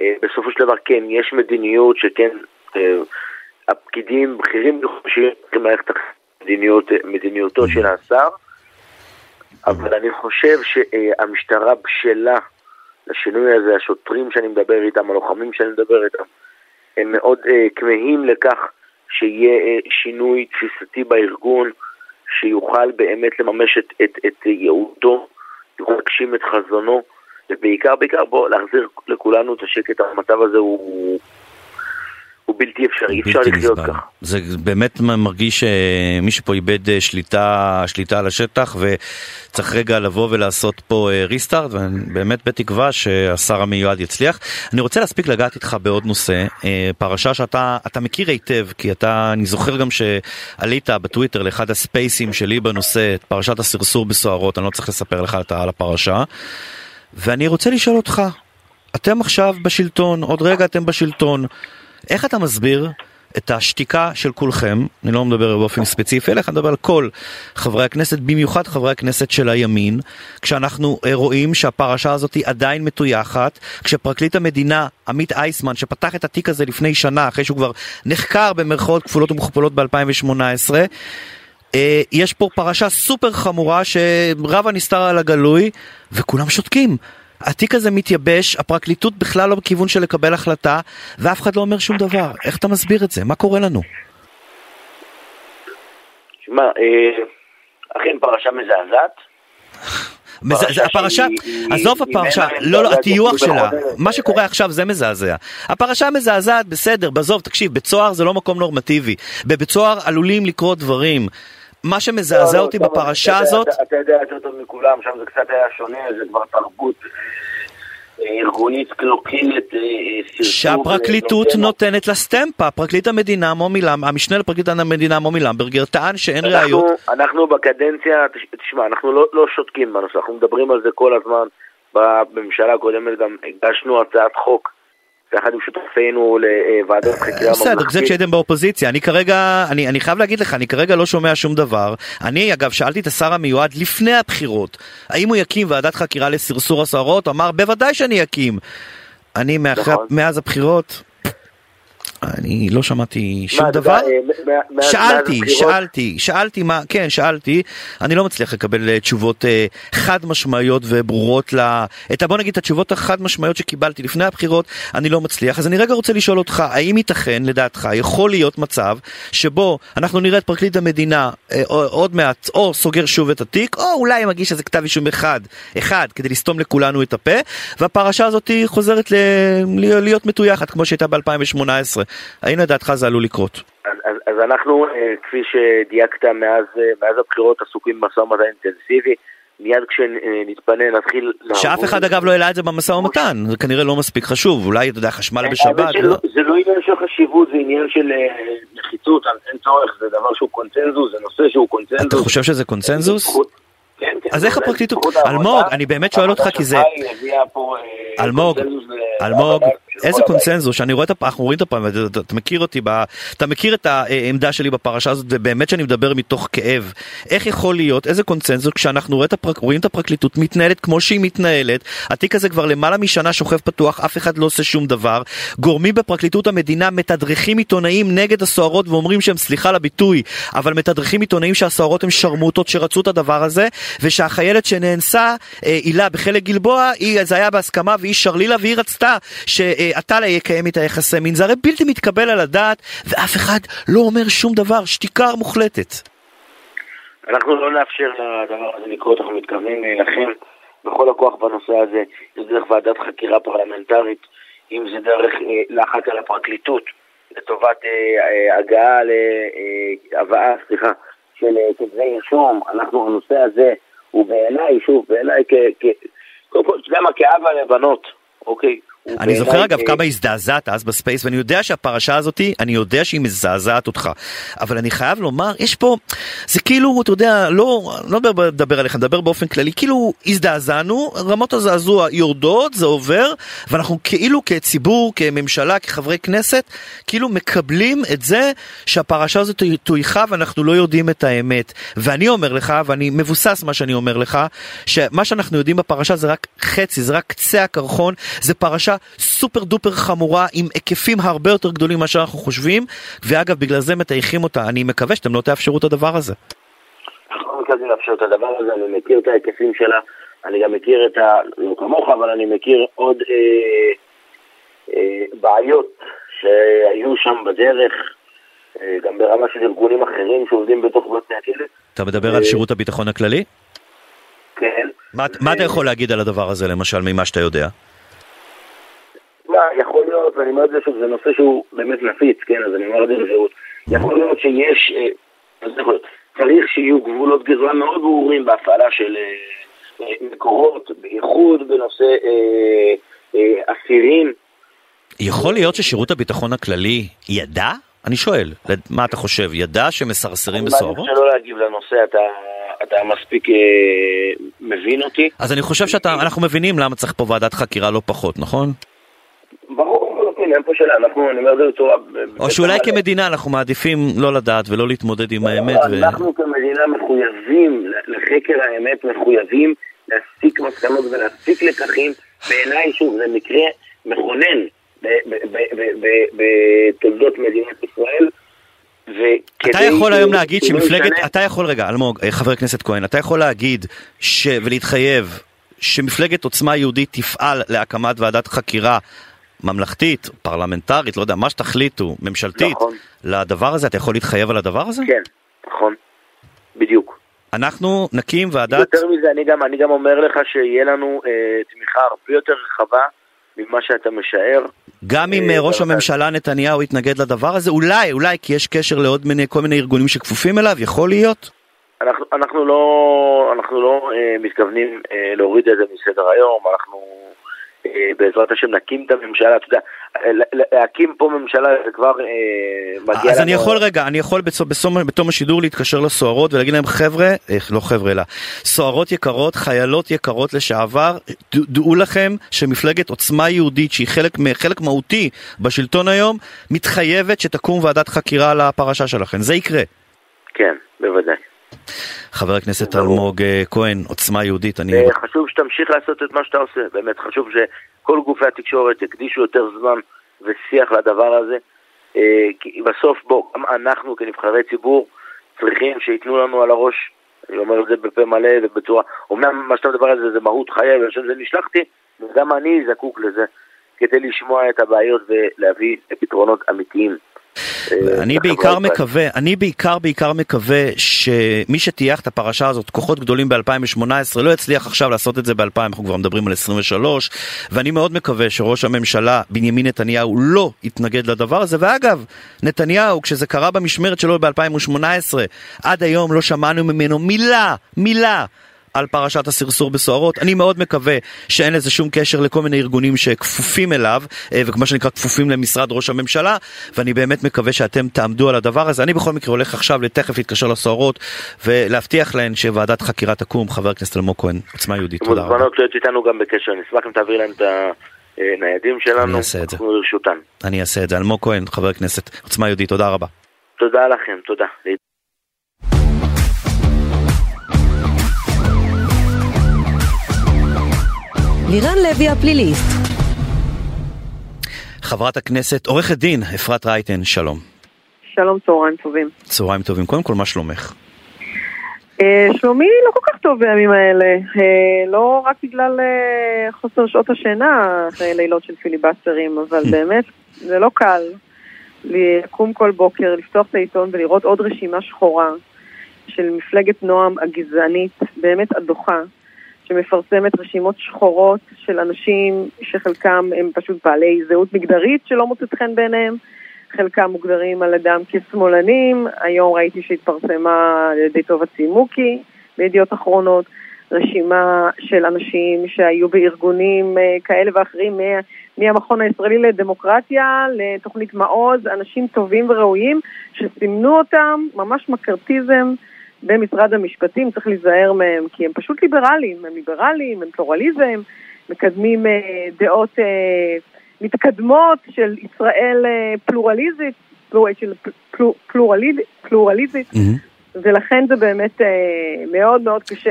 אה, בסופו של דבר, כן, יש מדיניות שכן... הפקידים, בכירים חושבים במערכת מדיניות, מדיניותו של השר, אבל אני חושב שהמשטרה בשלה לשינוי הזה, השוטרים שאני מדבר איתם, הלוחמים שאני מדבר איתם, הם מאוד uh, כמהים לכך שיהיה אה, שינוי תפיסתי בארגון, שיוכל באמת לממש את, את, את ייעודו, יוכל להגשים את חזונו, ובעיקר, בעיקר, בוא, להחזיר לכולנו את השקט, המצב הזה הוא... בלתי אפשרי, אי אפשר לחיות ככה. זה באמת מרגיש שמישהו פה איבד אה, שליטה, שליטה על השטח וצריך רגע לבוא ולעשות פה ריסטארט אה, ובאמת בתקווה שהשר המיועד יצליח. אני רוצה להספיק לגעת איתך בעוד נושא, אה, פרשה שאתה מכיר היטב, כי אתה, אני זוכר גם שעלית בטוויטר לאחד הספייסים שלי בנושא, את פרשת הסרסור בסוהרות, אני לא צריך לספר לך על הפרשה. ואני רוצה לשאול אותך, אתם עכשיו בשלטון, עוד רגע אתם בשלטון. איך אתה מסביר את השתיקה של כולכם, אני לא מדבר באופן ספציפי אליך, אני מדבר על כל חברי הכנסת, במיוחד חברי הכנסת של הימין, כשאנחנו אה, רואים שהפרשה הזאת היא עדיין מטויחת, כשפרקליט המדינה עמית אייסמן, שפתח את התיק הזה לפני שנה, אחרי שהוא כבר נחקר במרכאות כפולות ומכופלות ב-2018, אה, יש פה פרשה סופר חמורה שרב הנסתר על הגלוי, וכולם שותקים. התיק הזה מתייבש, הפרקליטות בכלל לא בכיוון של לקבל החלטה, ואף אחד לא אומר שום דבר. איך אתה מסביר את זה? מה קורה לנו? שמע, אה, אכן פרשה מזעזעת. הפרשה, עזוב הפרשה, לא, לא, הטיוח שלה, מה שקורה עכשיו זה מזעזע. הפרשה מזעזעת, בסדר, בעזוב, תקשיב, בית סוהר זה לא מקום נורמטיבי. בבית סוהר עלולים לקרות דברים. מה שמזעזע לא, אותי לא, בפרשה הזאת... אתה יודע יותר טוב מכולם, שם זה קצת היה שונה, זה כבר תרבות אה, ארגונית קלוקלת, אה, שהפרקליטות נותנת לה סטמפה, פרקליט המדינה מומי למברגר, המשנה לפרקליט המדינה מומי למברגר טען שאין ראיות. אנחנו בקדנציה, תשמע, אנחנו לא, לא שותקים בנושא, אנחנו מדברים על זה כל הזמן. בממשלה הקודמת גם הגשנו הצעת חוק עם שותפינו לוועדת חקירה ממלכתית. בסדר, זה כשהייתם באופוזיציה. אני כרגע, אני, אני חייב להגיד לך, אני כרגע לא שומע שום דבר. אני, אגב, שאלתי את השר המיועד לפני הבחירות, האם הוא יקים ועדת חקירה לסרסור הסוהרות? אמר, בוודאי שאני אקים. אני מאחרי, נכון. מאז הבחירות, אני לא שמעתי שום מה, דבר. מה, שאלתי, שאלתי, שאלתי מה, כן, שאלתי, אני לא מצליח לקבל אה, תשובות אה, חד משמעיות וברורות ל... את, בוא נגיד את התשובות החד משמעיות שקיבלתי לפני הבחירות, אני לא מצליח. אז אני רגע רוצה לשאול אותך, האם ייתכן, לדעתך, יכול להיות מצב שבו אנחנו נראה את פרקליט המדינה אה, עוד מעט, או סוגר שוב את התיק, או אולי מגיש איזה כתב אישום אחד, אחד, כדי לסתום לכולנו את הפה, והפרשה הזאת חוזרת ל... להיות מטויחת, כמו שהייתה ב-2018. האם לדעתך זה עלול לקרות? אז, אז, אז אנחנו, אה, כפי שדייקת מאז, אה, מאז הבחירות, עסוקים במשא ומתן אינטנסיבי. מיד כשנתפנה נתחיל לעבוד. שאף אחד אגב לא העלה את זה במשא ומתן, זה כנראה לא מספיק חשוב, אולי אתה יודע חשמל בשבת. לא? זה לא עניין של חשיבות, זה עניין של אה, נחיצות, אין צורך, זה דבר שהוא קונצנזוס, זה נושא שהוא קונצנזוס. אתה חושב שזה קונצנזוס? כן, כן. אז איך הפרקליטות, אלמוג, אני באמת שואל אותך כי זה... אלמוג, אלמוג, איזה קונצנזוס, שאני רואה את הפעם, אנחנו רואים את הפעם, אתה מכיר אותי, אתה מכיר את העמדה שלי בפרשה הזאת, ובאמת שאני מדבר מתוך כאב. איך יכול להיות, איזה קונצנזוס, כשאנחנו רואים את הפרקליטות מתנהלת כמו שהיא מתנהלת, התיק הזה כבר למעלה משנה שוכב פתוח, אף אחד לא עושה שום דבר, גורמים בפרקליטות המדינה מתדרכים עיתונאים נגד הסוהרות ואומרים שהם, סליחה לביטוי, אבל מתדרכים עיתונאים שהסוהרות הם שרמוטות שרצו את הדבר הזה, ושהחיילת שנאנסה, אה, הילה בחלק גלבוע, זה היה בהסכמה והיא שרלילה והיא רצתה ש... אתה יקיים איתה יחסי מין, זה הרי בלתי מתקבל על הדעת, ואף אחד לא אומר שום דבר, שתיקה מוחלטת. אנחנו לא נאפשר לדבר הזה לקרות, אנחנו מתכוונים להילחם בכל הכוח בנושא הזה, זה דרך ועדת חקירה פרלמנטרית, אם זה דרך אה, לחץ על הפרקליטות לטובת אה, אה, הגעה להבאה, סליחה, של כתבי אישום, אנחנו, הנושא הזה הוא בעיניי, שוב, בעיניי, קודם כל, אתה יודע מה, כאבא לבנות, אוקיי, אני זוכר אגב כמה הזדעזעת אז ב space, ואני יודע שהפרשה הזאתי, אני יודע שהיא מזעזעת אותך. אבל אני חייב לומר, יש פה, זה כאילו, אתה יודע, לא, לא מדבר עליך, מדבר באופן כללי, כאילו הזדעזענו, רמות הזעזוע יורדות, זה עובר, ואנחנו כאילו כציבור, כממשלה, כחברי כנסת, כאילו מקבלים את זה שהפרשה הזאת טויחה ואנחנו לא יודעים את האמת. ואני אומר לך, ואני מבוסס מה שאני אומר לך, שמה שאנחנו יודעים בפרשה זה רק חצי, זה רק קצה הקרחון, זה פרשה סופר דופר חמורה עם היקפים הרבה יותר גדולים ממה שאנחנו חושבים, ואגב, בגלל זה מטייחים אותה. אני מקווה שאתם לא תאפשרו את הדבר הזה. אנחנו לא מתכוונים לאפשר את הדבר הזה, אני מכיר את ההיקפים שלה, אני גם מכיר את ה... לא כמוך, אבל אני מכיר עוד אה, אה, בעיות שהיו שם בדרך. אה, גם ברמה של ארגונים אחרים שעובדים בתוך בתי הכלא. אתה מדבר על שירות הביטחון הכללי? כן. מה, מה אתה יכול להגיד על הדבר הזה, למשל, ממה שאתה יודע? מה, יכול להיות, ואני אומר את זה שוב, זה נושא שהוא באמת נפיץ, כן, אז אני אומר את זה בזהות. יכול להיות שיש, אה, צריך שיהיו גבולות גזרה מאוד ברורים בהפעלה של אה, אה, מקורות, בייחוד בנושא אסירים. יכול להיות ששירות הביטחון הכללי ידע? אני שואל, מה אתה חושב, ידע שמסרסרים בסוהרות? אני רוצה לא להגיב לנושא, אתה, אתה מספיק אה, מבין אותי. אז אני חושב שאנחנו מבינים למה צריך פה ועדת חקירה לא פחות, נכון? הנה, אין פה שאלה, אנחנו, אני אומר את זה בצורה... או שאולי כמדינה אנחנו מעדיפים לא לדעת ולא להתמודד עם האמת. לא, אנחנו כמדינה מחויבים לחקר האמת, מחויבים להסיק מסקנות ולהסיק לקחים. בעיניי, שוב, זה מקרה מכונן בתולדות מדינת ישראל. אתה יכול היום להגיד שמפלגת, אתה יכול רגע, אלמוג, אה, חבר הכנסת כהן, אתה יכול להגיד ולהתחייב שמפלגת עוצמה יהודית תפעל להקמת ועדת חקירה ממלכתית, פרלמנטרית, לא יודע, מה שתחליטו, ממשלתית, נכון. לדבר הזה, אתה יכול להתחייב על הדבר הזה? כן, נכון, בדיוק. אנחנו נקים ועדת... יותר מזה, אני גם, אני גם אומר לך שיהיה לנו אה, תמיכה הרבה יותר רחבה ממה שאתה משער. גם אם אה, אה ראש הממשלה נתניהו יתנגד לדבר הזה? אולי, אולי כי יש קשר לעוד מיני, כל מיני ארגונים שכפופים אליו? יכול להיות? אנחנו, אנחנו לא, אנחנו לא אה, מתכוונים אה, להוריד את זה מסדר היום, אנחנו בעזרת השם נקים את הממשלה, אתה יודע, להקים פה ממשלה זה כבר אה, מגיע לנו... אז אני יכול רגע, אני יכול בתום השידור להתקשר לסוהרות ולהגיד להם חבר'ה, לא חבר'ה אלא, סוהרות יקרות, חיילות יקרות לשעבר, דעו לכם שמפלגת עוצמה יהודית שהיא חלק מהותי בשלטון היום, מתחייבת שתקום ועדת חקירה על הפרשה שלכם, זה יקרה. כן, בוודאי. חבר הכנסת אלמוג אה, כהן, עוצמה יהודית, אני... אה, חשוב שתמשיך לעשות את מה שאתה עושה, באמת חשוב שכל גופי התקשורת יקדישו יותר זמן ושיח לדבר הזה, אה, כי בסוף בוא, גם אנחנו כנבחרי ציבור צריכים שייתנו לנו על הראש, אני אומר את זה בפה מלא ובצורה, אומנם מה שאתה מדבר על זה זה מהות חיי, חושב שזה נשלחתי, וגם אני זקוק לזה, כדי לשמוע את הבעיות ולהביא פתרונות אמיתיים. אה, אני בעיקר מקווה, אני בעיקר בעיקר מקווה שמי שטייח את הפרשה הזאת, כוחות גדולים ב-2018, לא יצליח עכשיו לעשות את זה ב-2000, אנחנו כבר מדברים על 23, ואני מאוד מקווה שראש הממשלה בנימין נתניהו לא יתנגד לדבר הזה, ואגב, נתניהו, כשזה קרה במשמרת שלו ב-2018, עד היום לא שמענו ממנו מילה, מילה. על פרשת הסרסור בסוהרות. אני מאוד מקווה שאין לזה שום קשר לכל מיני ארגונים שכפופים אליו, אה, וכמו שנקרא כפופים למשרד ראש הממשלה, ואני באמת מקווה שאתם תעמדו על הדבר הזה. אני בכל מקרה הולך עכשיו לתכף להתקשר לסוהרות ולהבטיח להן שוועדת חקירה תקום. חבר הכנסת אלמוג כהן, עוצמה יהודית, תודה רבה. מוזמנות להיות איתנו גם בקשר, נשמח אם תעביר להם את שלנו, אעשה את זה. אנחנו לרשותן. אני אעשה את זה. אלמוג כהן, חבר הכנסת עוצמה יהודית, תודה רבה. תודה לכם, תודה. לירן לוי הפליליסט. חברת הכנסת, עורכת דין, אפרת רייטן, שלום. שלום, צהריים טובים. צהריים טובים. קודם כל, מה שלומך? אה, שלומי לא כל כך טוב בימים האלה, אה, לא רק בגלל אה, חוסר שעות השינה אחרי לילות של פיליבסטרים, אבל באמת זה לא קל לקום כל בוקר, לפתוח את העיתון ולראות עוד רשימה שחורה של מפלגת נועם הגזענית, באמת הדוחה, שמפרסמת רשימות שחורות של אנשים שחלקם הם פשוט בעלי זהות מגדרית שלא מוצאת חן בעיניהם, חלקם מוגדרים על אדם כשמאלנים, היום ראיתי שהתפרסמה על ידי טובה צימוקי בידיעות אחרונות, רשימה של אנשים שהיו בארגונים אה, כאלה ואחרים, מהמכון הישראלי לדמוקרטיה לתוכנית מעוז, אנשים טובים וראויים שסימנו אותם, ממש מקרטיזם. במשרד המשפטים, צריך להיזהר מהם, כי הם פשוט ליברליים, הם ליברליים, הם פלורליזם, מקדמים אה, דעות אה, מתקדמות של ישראל אה, פלורליזית, פלור, של פלור, פלורליז, פלורליזית, mm-hmm. ולכן זה באמת אה, מאוד מאוד קשה.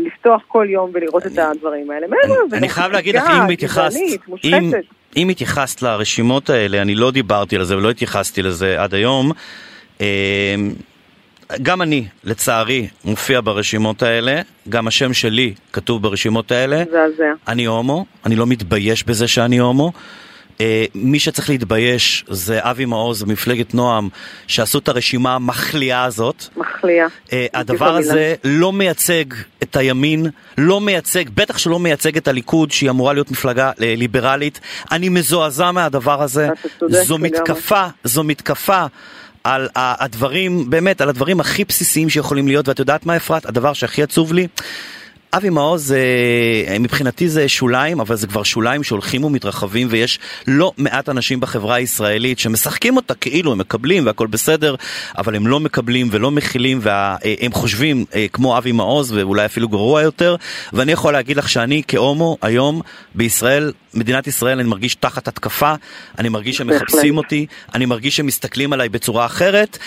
לפתוח כל יום ולראות אני, את הדברים האלה. אני, אני חייב להגיד לך, אם התייחסת, אם, אם התייחסת לרשימות האלה, אני לא דיברתי על זה ולא התייחסתי לזה עד היום, גם אני, לצערי, מופיע ברשימות האלה, גם השם שלי כתוב ברשימות האלה. מזעזע. אני הומו, אני לא מתבייש בזה שאני הומו. אה, מי שצריך להתבייש זה אבי מעוז ומפלגת נועם, שעשו את הרשימה המחליאה הזאת. מחליאה. אה, הדבר הזה לא מייצג את הימין, לא מייצג, בטח שלא מייצג את הליכוד, שהיא אמורה להיות מפלגה אה, ליברלית. אני מזועזע מהדבר הזה. זו. מתקפה, זו מתקפה. על הדברים, באמת, על הדברים הכי בסיסיים שיכולים להיות, ואת יודעת מה אפרת? הדבר שהכי עצוב לי? אבי מעוז, מבחינתי זה שוליים, אבל זה כבר שוליים שהולכים ומתרחבים, ויש לא מעט אנשים בחברה הישראלית שמשחקים אותה כאילו הם מקבלים והכל בסדר, אבל הם לא מקבלים ולא מכילים, והם חושבים אה, כמו אבי מעוז, ואולי אפילו גרוע יותר, ואני יכול להגיד לך שאני כהומו היום בישראל, מדינת ישראל, אני מרגיש תחת התקפה, אני מרגיש שמחפשים אותי, אני מרגיש שמסתכלים עליי בצורה אחרת,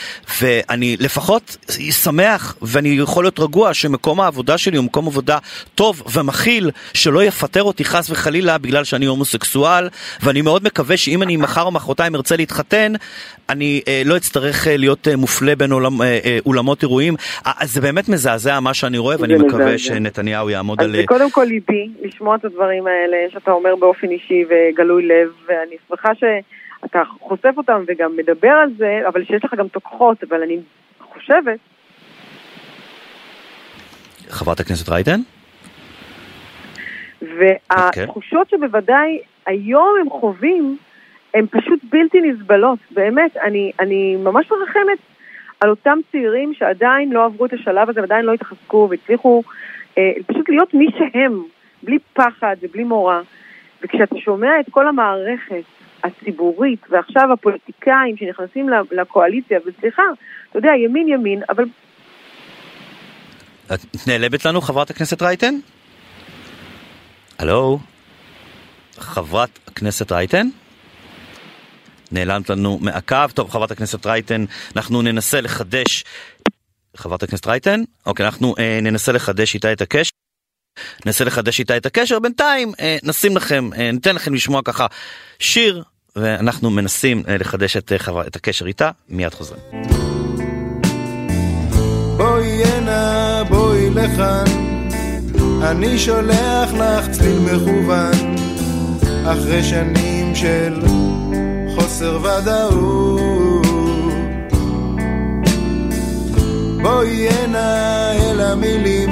ואני לפחות שמח, ואני יכול להיות רגוע שמקום העבודה שלי הוא מקום עבודה טוב ומכיל, שלא יפטר אותי חס וחלילה בגלל שאני הומוסקסואל, ואני מאוד מקווה שאם אני מחר או מחרתיים ארצה להתחתן, אני אה, לא אצטרך אה, להיות אה, מופלה בין עולם, אה, אה, אולמות אירועים. אה, אז זה באמת מזעזע מה שאני רואה, ואני זה מקווה מזעזע. שנתניהו יעמוד אז על... זה קודם כל ליבי, לשמוע את הדברים האלה שאתה אומר באופן אישי וגלוי לב, ואני שמחה שאתה חושף אותם וגם מדבר על זה, אבל שיש לך גם תוקחות, אבל אני חושבת חברת הכנסת רייטן? והתחושות שבוודאי היום הם חווים, הן פשוט בלתי נסבלות, באמת, אני, אני ממש מרחמת על אותם צעירים שעדיין לא עברו את השלב הזה ועדיין לא התחזקו והצליחו אה, פשוט להיות מי שהם, בלי פחד ובלי מורא. וכשאתה שומע את כל המערכת הציבורית ועכשיו הפוליטיקאים שנכנסים לקואליציה, וסליחה, אתה יודע, ימין ימין, אבל את נעלבת לנו, חברת הכנסת רייטן? הלו? חברת הכנסת רייטן? נעלמת לנו מהקו. טוב, חברת הכנסת רייטן, אנחנו ננסה לחדש... חברת הכנסת רייטן? אוקיי, אנחנו אה, ננסה לחדש איתה את הקשר. ננסה לחדש איתה את הקשר. בינתיים אה, נשים לכם, אה, ניתן לכם לשמוע ככה שיר, ואנחנו מנסים אה, לחדש את, אה, חבר... את הקשר איתה. מיד חוזרים. לכאן, אני שולח לך צליל מכוון, אחרי שנים של חוסר ודאות. בואי הנה אל המילים,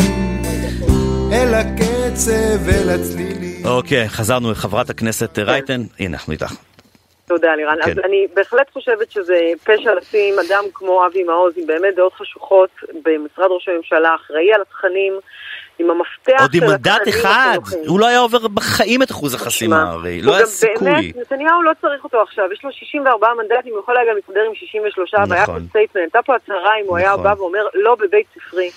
אל הקצב, אל הצלילים. אוקיי, חזרנו לחברת הכנסת רייטן. הנה, אנחנו איתך. תודה לירן. כן. אז אני בהחלט חושבת שזה פשע לשים אדם כמו אבי מעוז עם באמת דעות חשוכות במשרד ראש הממשלה, אחראי על התכנים, עם המפתח עוד עם של מנדט התכנים אחד. הוא לא היה עובר בחיים את אחוז החסימה הרי, לא היה סיכוי. באמת, נתניהו לא צריך אותו עכשיו, יש לו 64 מנדטים, הוא יכול היה גם להסתדר עם 63, והיה פה נכון. statement, הייתה פה הצהרה אם הוא היה נכון. בא ואומר לא בבית ספרי.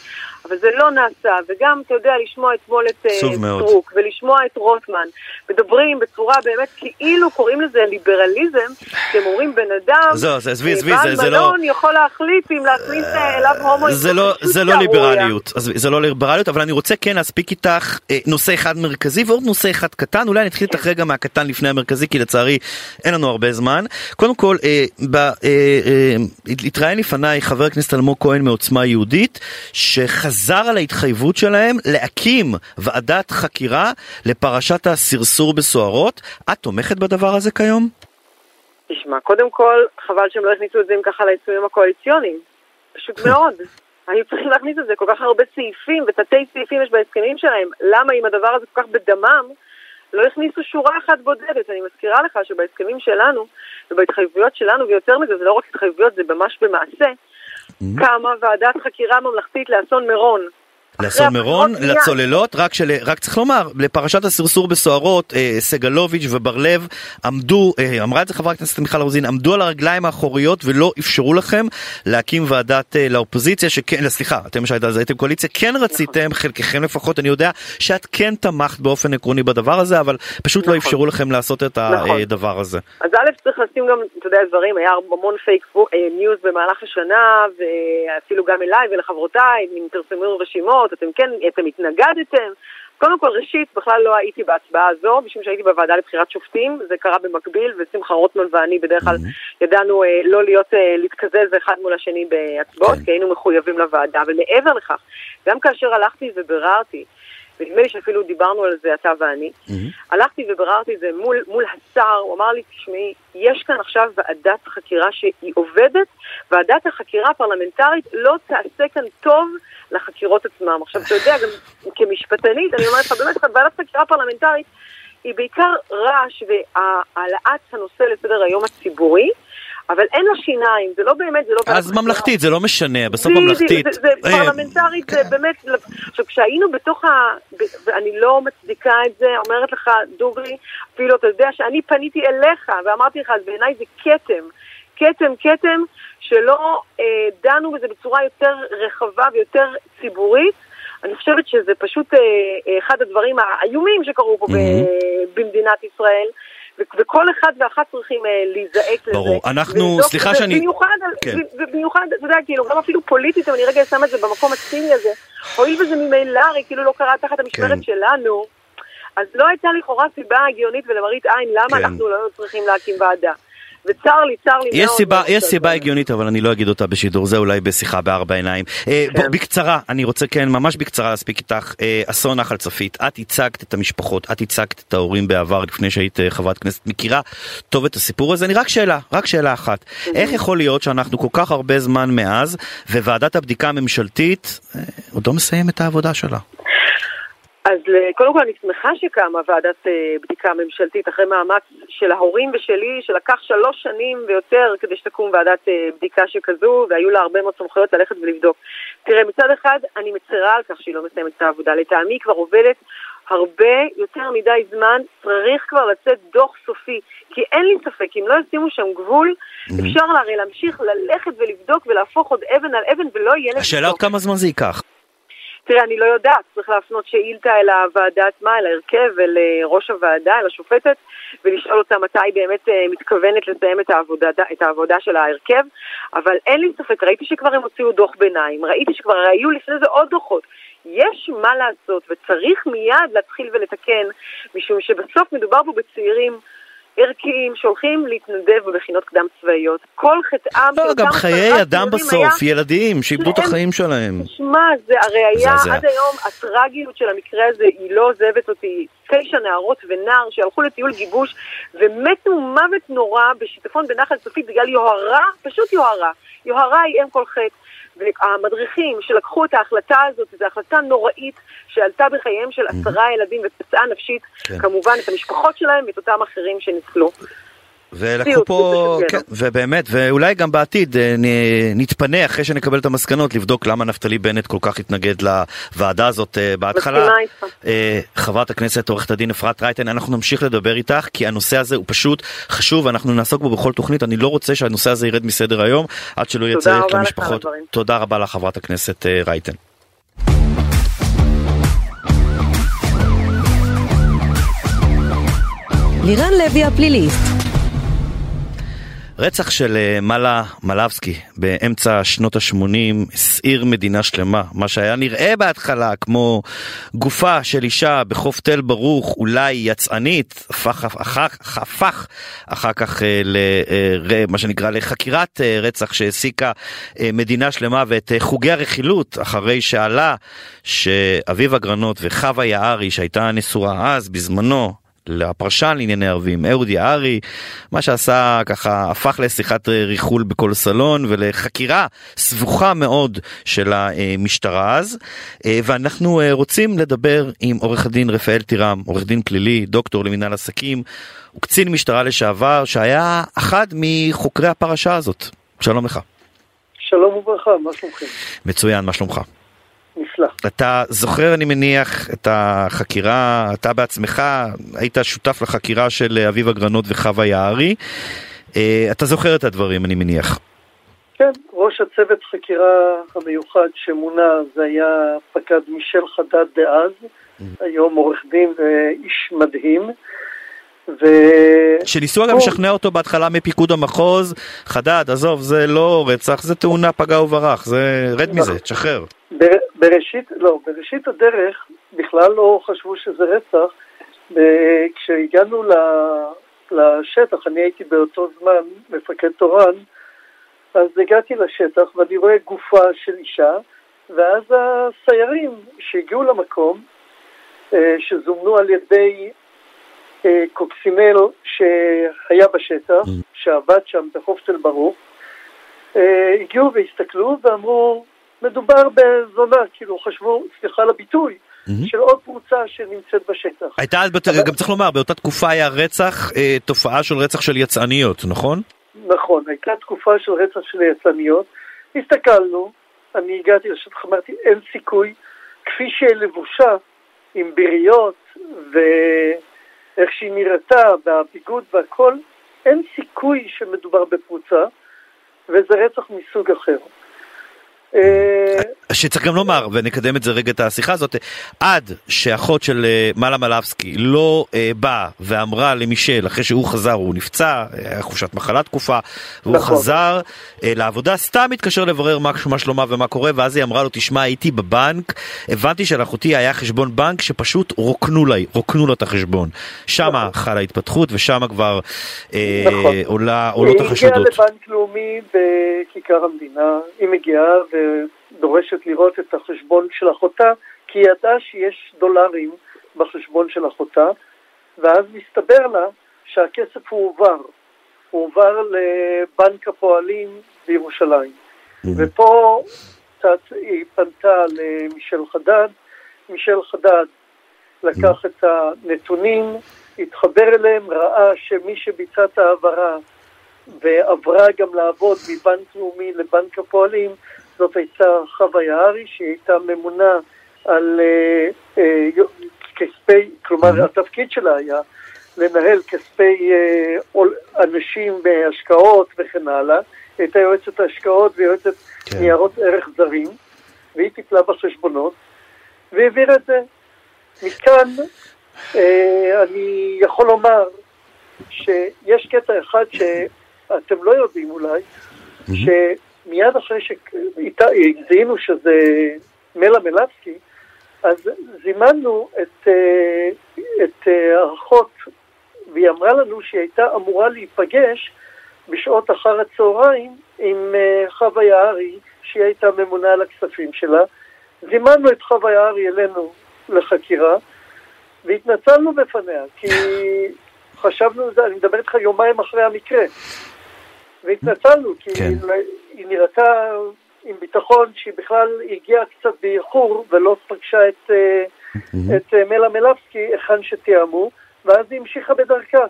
אבל זה לא נעשה, וגם, אתה יודע, לשמוע אתמול את אה. סטרוק, ולשמוע את רוטמן, מדברים בצורה באמת כאילו קוראים לזה ליברליזם, שהם אומרים בן אדם, זהו, זה- עזבי, אה, עזבי, זה- זה לא- יכול להחליט אם להכניס אה, אליו הומואים, זה לא, זה לא. ליברליות, אז זה לא ליברליות, אבל אני רוצה כן להספיק איתך אה, נושא אחד מרכזי ועוד נושא אחד קטן, אולי אני אתחיל איתך רגע מהקטן לפני המרכזי, כי לצערי אין לנו הרבה זמן. קודם כל, אה, ב, אה, אה, התראיין לפניי חבר הכנסת אלמוג כהן מעוצמה יהודית, שחזר על ההתחייבות שלהם להקים ועדת חקירה לפרשת הסרסור בסוהרות. את תומכת בדבר הזה כיום? תשמע, קודם כל, חבל שהם לא הכניסו את זה עם ככה לעיצומים הקואליציוניים. פשוט מאוד. היו צריכים להכניס את זה, כל כך הרבה סעיפים ותתי סעיפים יש בהסכמים שלהם. למה אם הדבר הזה כל כך בדמם, לא הכניסו שורה אחת בודדת? אני מזכירה לך שבהסכמים שלנו ובהתחייבויות שלנו, ויותר מזה, זה לא רק התחייבויות, זה ממש במעשה, קמה ועדת חקירה ממלכתית לאסון מירון. לאסון מירון. לצוללות, רק, של, רק צריך לומר, לפרשת הסרסור בסוהרות, אה, סגלוביץ' ובר לב עמדו, אה, אמרה את זה חברת הכנסת מיכל רוזין, עמדו על הרגליים האחוריות ולא אפשרו לכם להקים ועדת אה, לאופוזיציה, שכן, סליחה, אתם שהייתם הייתם קואליציה, כן רציתם, חלקכם לפחות, אני יודע שאת כן תמכת באופן עקרוני בדבר הזה, אבל פשוט לא נכון. אפשרו לכם לעשות את נכון. הדבר הזה. אז א', צריך לשים גם, אתה יודע, דברים, היה המון fake news במהלך השנה, ואפילו גם אליי ולחברותיי, אם פרסמו רשימות, אתם כן, אתם התנגדתם. קודם כל, ראשית, בכלל לא הייתי בהצבעה הזו, משום שהייתי בוועדה לבחירת שופטים, זה קרה במקביל, ושמחה רוטמן ואני בדרך כלל ידענו אה, לא להיות, אה, להתקזז אחד מול השני בהצבעות, כן. כי היינו מחויבים לוועדה. אבל מעבר לכך, גם כאשר הלכתי וביררתי, ונדמה לי שאפילו דיברנו על זה אתה ואני. הלכתי וביררתי את זה מול, מול השר, הוא אמר לי, תשמעי, יש כאן עכשיו ועדת חקירה שהיא עובדת, ועדת החקירה הפרלמנטרית לא תעשה כאן טוב לחקירות עצמם. עכשיו, אתה יודע, גם כמשפטנית, אני אומרת לך, באמת, ועדת חקירה פרלמנטרית היא בעיקר רעש והעלאת הנושא לסדר היום הציבורי. אבל אין לה שיניים, זה לא באמת, זה לא... אז ממלכתית, זה לא משנה, בסוף ממלכתית. זה, אה, פרלמנטרית, זה באמת... עכשיו, כשהיינו בתוך ה... ואני לא מצדיקה את זה, אומרת לך, דוגרי, אפילו אתה יודע שאני פניתי אליך ואמרתי לך, אז בעיניי זה כתם. כתם, כתם, שלא אה, דנו בזה בצורה יותר רחבה ויותר ציבורית. אני חושבת שזה פשוט אה, אחד הדברים האיומים שקרו פה במדינת ישראל. וכל אחד ואחת צריכים אה, להיזעק לזה. ברור. אנחנו- סליחה שאני- כן. ובמיוחד, אתה יודע, כאילו, גם אפילו פוליטית, אני רגע שם את זה במקום הציני הזה. הואיל וזה ממילא, הרי כאילו לא קרה תחת המשמרת כן. שלנו, אז לא הייתה לכאורה סיבה הגיונית ולמראית עין למה כן. אנחנו לא צריכים להקים ועדה. וצר לי, צר לי מאוד. יש סיבה, מאוד יש שזה- סיבה הגיונית, אבל אני לא אגיד אותה בשידור, זה אולי בשיחה בארבע עיניים. אה, כן. בוא, בקצרה, אני רוצה כן, ממש בקצרה להספיק איתך. אה, אסון נחל צפית, את ייצגת את המשפחות, את ייצגת את ההורים בעבר, לפני שהיית אה, חברת כנסת, מכירה טוב את הסיפור הזה. אני רק שאלה, רק שאלה אחת. איך יכול להיות שאנחנו כל כך הרבה זמן מאז, וועדת הבדיקה הממשלתית עוד לא מסיים את העבודה שלה? אז אה, קודם כל אני שמחה שקמה ועדת אה, בדיקה ממשלתית אחרי מאמץ של ההורים ושלי, שלקח שלוש שנים ויותר כדי שתקום ועדת אה, בדיקה שכזו, והיו לה הרבה מאוד סמכויות ללכת ולבדוק. תראה, מצד אחד אני מצרה על כך שהיא לא מסיימת את העבודה. לטעמי כבר עובדת הרבה יותר מדי זמן, צריך כבר לצאת דוח סופי. כי אין לי ספק, אם לא ישימו שם גבול, אפשר הרי להמשיך ללכת ולבדוק ולהפוך עוד אבן על אבן ולא יהיה לזה השאלה עוד. כמה זמן זה ייקח. תראה, אני לא יודעת, צריך להפנות שאילתה אל הוועדה עצמה, אל ההרכב, אל אה, ראש הוועדה, אל השופטת, ולשאול אותה מתי היא באמת אה, מתכוונת לסיים את העבודה, את העבודה של ההרכב, אבל אין לי ספק, ראיתי שכבר הם הוציאו דוח ביניים, ראיתי שכבר היו לפני זה עוד דוחות. יש מה לעשות, וצריך מיד להתחיל ולתקן, משום שבסוף מדובר פה בצעירים ערכיים שהולכים להתנדב במכינות קדם צבאיות. כל חטאם... לא, גם חיי אדם בסוף, היה- ילדים שאיבדו את החיים שלהם. שמע, זה הרי היה, מזעזע. עד היום הטרגיות של המקרה הזה היא לא עוזבת אותי. תשע נערות ונער שהלכו לטיול גיבוש ומתו מוות נורא בשיטפון בנחל צופית בגלל יוהרה, פשוט יוהרה. יוהרה היא אם כל חטא. והמדריכים שלקחו את ההחלטה הזאת, זו החלטה נוראית שעלתה בחייהם של עשרה ילדים ופצעה נפשית, כן. כמובן את המשפחות שלהם ואת אותם אחרים שניצלו. ולקחו פה, זה כן. ובאמת, ואולי גם בעתיד אה, נתפנה אחרי שנקבל את המסקנות לבדוק למה נפתלי בנט כל כך התנגד לוועדה הזאת אה, בהתחלה. מסכימה איתך. אה, חברת הכנסת עורכת הדין אפרת רייטן, אנחנו נמשיך לדבר איתך כי הנושא הזה הוא פשוט חשוב ואנחנו נעסוק בו בכל תוכנית. אני לא רוצה שהנושא הזה ירד מסדר היום עד שלא יהיה צריך למשפחות. תודה רבה לך חברת הכנסת רייטן. לירן לוי הפליליסט. רצח של אה, מלה מלבסקי באמצע שנות ה-80 הסעיר מדינה שלמה. מה שהיה נראה בהתחלה כמו גופה של אישה בחוף תל ברוך, אולי יצאנית, הפך, הפך, הפך אחר כך אה, למה שנקרא לחקירת אה, רצח שהעסיקה אה, מדינה שלמה ואת אה, חוגי הרכילות אחרי שעלה שאביב אגרנות וחווה יערי שהייתה נשואה אז בזמנו לפרשן לענייני ערבים, אהוד יערי, מה שעשה ככה הפך לשיחת ריחול בכל סלון ולחקירה סבוכה מאוד של המשטרה אז ואנחנו רוצים לדבר עם עורך הדין רפאל טירם, עורך דין פלילי, דוקטור למינהל עסקים, הוא קצין משטרה לשעבר שהיה אחד מחוקרי הפרשה הזאת. שלום לך. שלום וברכה, מה שלומכם? מצוין, מה שלומך? אתה זוכר, אני מניח, את החקירה, אתה בעצמך היית שותף לחקירה של אביב אגרנות וחווה יערי. אה, אתה זוכר את הדברים, אני מניח. כן, ראש הצוות חקירה המיוחד שמונה זה היה פקד מישל חדד דאז, היום עורך דין ואיש מדהים. ו... שניסו אגב לשכנע אותו בהתחלה מפיקוד המחוז, חדד, עזוב, זה לא רצח, זה תאונה פגע וברח, זה, רד מזה, תשחרר. בר- בראשית, לא, בראשית הדרך בכלל לא חשבו שזה רצח. כשהגענו לשטח, אני הייתי באותו זמן מפקד תורן, אז הגעתי לשטח ואני רואה גופה של אישה, ואז הסיירים שהגיעו למקום אה, שזומנו על ידי אה, קוקסינל שהיה בשטח, שעבד שם בחוף תל ברוך, אה, הגיעו והסתכלו ואמרו, מדובר בזונה, כאילו חשבו, סליחה על הביטוי, של עוד פרוצה שנמצאת בשטח. הייתה, גם צריך לומר, באותה תקופה היה רצח, תופעה של רצח של יצאניות, נכון? נכון, הייתה תקופה של רצח של יצאניות. הסתכלנו, אני הגעתי לשטח, אמרתי, אין סיכוי, כפי שהיא לבושה, עם ביריות ואיך שהיא נראתה, והביגוד והכל, אין סיכוי שמדובר בפרוצה, וזה רצח מסוג אחר. אה, שצריך גם לומר, ונקדם את זה רגע את השיחה הזאת, עד שאחות של אה, מעלה מלבסקי לא אה, באה ואמרה למישל, אחרי שהוא חזר, הוא נפצע, היה חופשת מחלה תקופה, והוא נכון. חזר אה, לעבודה, סתם התקשר לברר מה, מה שלומה ומה קורה, ואז היא אמרה לו, תשמע, הייתי בבנק, הבנתי שלאחותי היה חשבון בנק שפשוט רוקנו לה, רוקנו לו את החשבון. שמה נכון. חלה התפתחות, ושמה כבר אה, נכון. עולה, עולות החשדות. היא הגיעה לבנק לאומי בכיכר המדינה, היא מגיעה ו... דורשת לראות את החשבון של אחותה, כי היא ידעה שיש דולרים בחשבון של אחותה, ואז מסתבר לה שהכסף הועבר. הועבר לבנק הפועלים בירושלים. Mm-hmm. ופה היא פנתה למישל חדד, מישל חדד לקח mm-hmm. את הנתונים, התחבר אליהם, ראה שמי שביצע את ההעברה ועברה גם לעבוד מבנק לאומי לבנק הפועלים זאת הייתה חווה יערי, שהיא הייתה ממונה על אה, אה, כספי, כלומר mm-hmm. התפקיד שלה היה לנהל כספי אה, אנשים בהשקעות וכן הלאה. היא הייתה יועצת השקעות ויועצת כן. ניירות ערך זרים, והיא טיפלה בחשבונות, והעבירה את זה. מכאן אה, אני יכול לומר שיש קטע אחד שאתם לא יודעים אולי, mm-hmm. מיד אחרי שזיהינו שזה מלה מלבסקי, אז זימנו את, אה, את האחות, אה, והיא אמרה לנו שהיא הייתה אמורה להיפגש בשעות אחר הצהריים עם אה, חווה יערי, שהיא הייתה ממונה על הכספים שלה. זימנו את חווה יערי אלינו לחקירה, והתנצלנו בפניה, כי חשבנו, אני מדבר איתך יומיים אחרי המקרה. והתנצלנו, כי כן. היא נראתה עם ביטחון שהיא בכלל הגיעה קצת באיחור ולא פגשה את, mm-hmm. את אה, מלה מלבסקי היכן שתיאמו, ואז היא המשיכה בדרכה.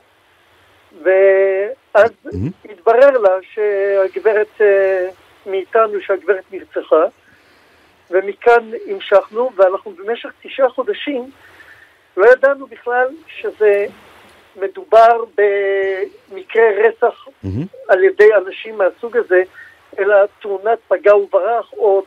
ואז mm-hmm. התברר לה שהגברת אה, מאיתנו, שהגברת נרצחה, ומכאן המשכנו, ואנחנו במשך תשעה חודשים לא ידענו בכלל שזה מדובר במקרה רצח mm-hmm. על ידי אנשים מהסוג הזה, אלא תאונת פגע וברח, או,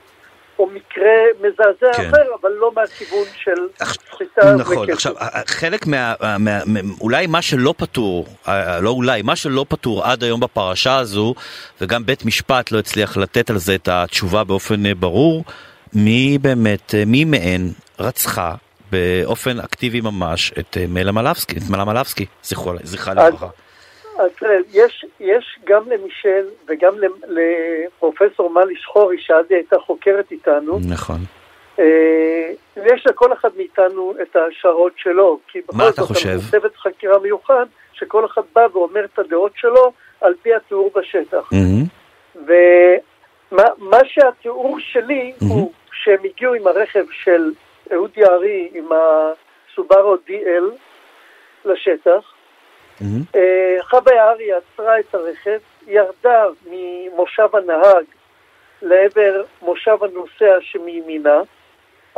או מקרה מזעזע כן. אחר, אבל לא מהכיוון של סחיטה נכון, וכסף. עכשיו, חלק מה, מה, מה... אולי מה שלא פתור, לא אולי, מה שלא פתור עד היום בפרשה הזו, וגם בית משפט לא הצליח לתת על זה את התשובה באופן אה, ברור, מי באמת, אה, מי מהן רצחה באופן אקטיבי ממש את אה, מלה מלבסקי, את מלה מלבסקי, זכרה לברכה. אז תראה, יש, יש גם למישל וגם לפרופסור מלי שחורי, שאז היא הייתה חוקרת איתנו. נכון. אה, יש לכל אחד מאיתנו את ההשערות שלו. כי מה אתה חושב? כי בכל זאת, צוות חקירה מיוחד, שכל אחד בא ואומר את הדעות שלו על פי התיאור בשטח. Mm-hmm. ומה שהתיאור שלי mm-hmm. הוא שהם הגיעו עם הרכב של אהוד יערי, עם הסובארו DL, לשטח, Mm-hmm. חווה יערי עצרה את הרכב, ירדה ממושב הנהג לעבר מושב הנוסע שמימינה,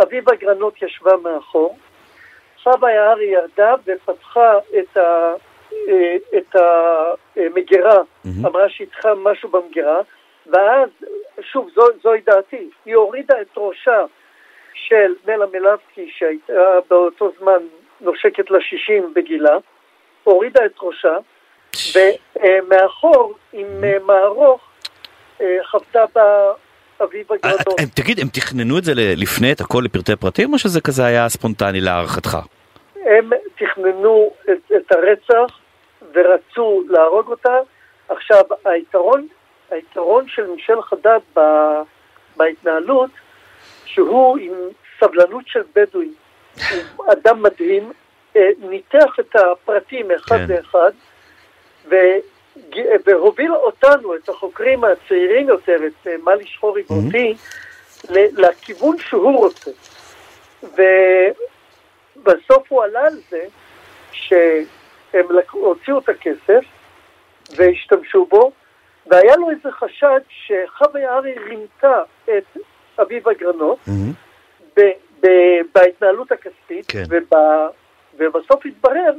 אביבה גרנות ישבה מאחור, חווה יערי ירדה ופתחה את, ה, אה, את המגירה, mm-hmm. אמרה צריכה משהו במגירה, ואז, שוב, זו, זוהי דעתי, היא הורידה את ראשה של מלה מלבקי שהייתה באותו זמן נושקת ל-60 בגילה, הורידה את ראשה, ומאחור עם אה, מערוך אה, חוותה בה אביבה אה, גרדון. תגיד, הם תכננו את זה לפני את הכל לפרטי פרטים, או שזה כזה היה ספונטני להערכתך? הם תכננו את, את הרצח ורצו להרוג אותה. עכשיו, היתרון, היתרון של מישל חדד בהתנהלות, שהוא עם סבלנות של בדואי. הוא אדם מדהים, אה, ניתח את הפרטים אחד כן. לאחד, ו- והוביל אותנו, את החוקרים הצעירים יותר, את אה, מלי שחורי ואותי, ל- לכיוון שהוא רוצה. ובסוף הוא עלה על זה שהם הוציאו את הכסף והשתמשו בו, והיה לו איזה חשד שחווה יערי רימתה את אביב אגרנות ב- ב- בהתנהלות הכספית, כן. וב- ובסוף התברר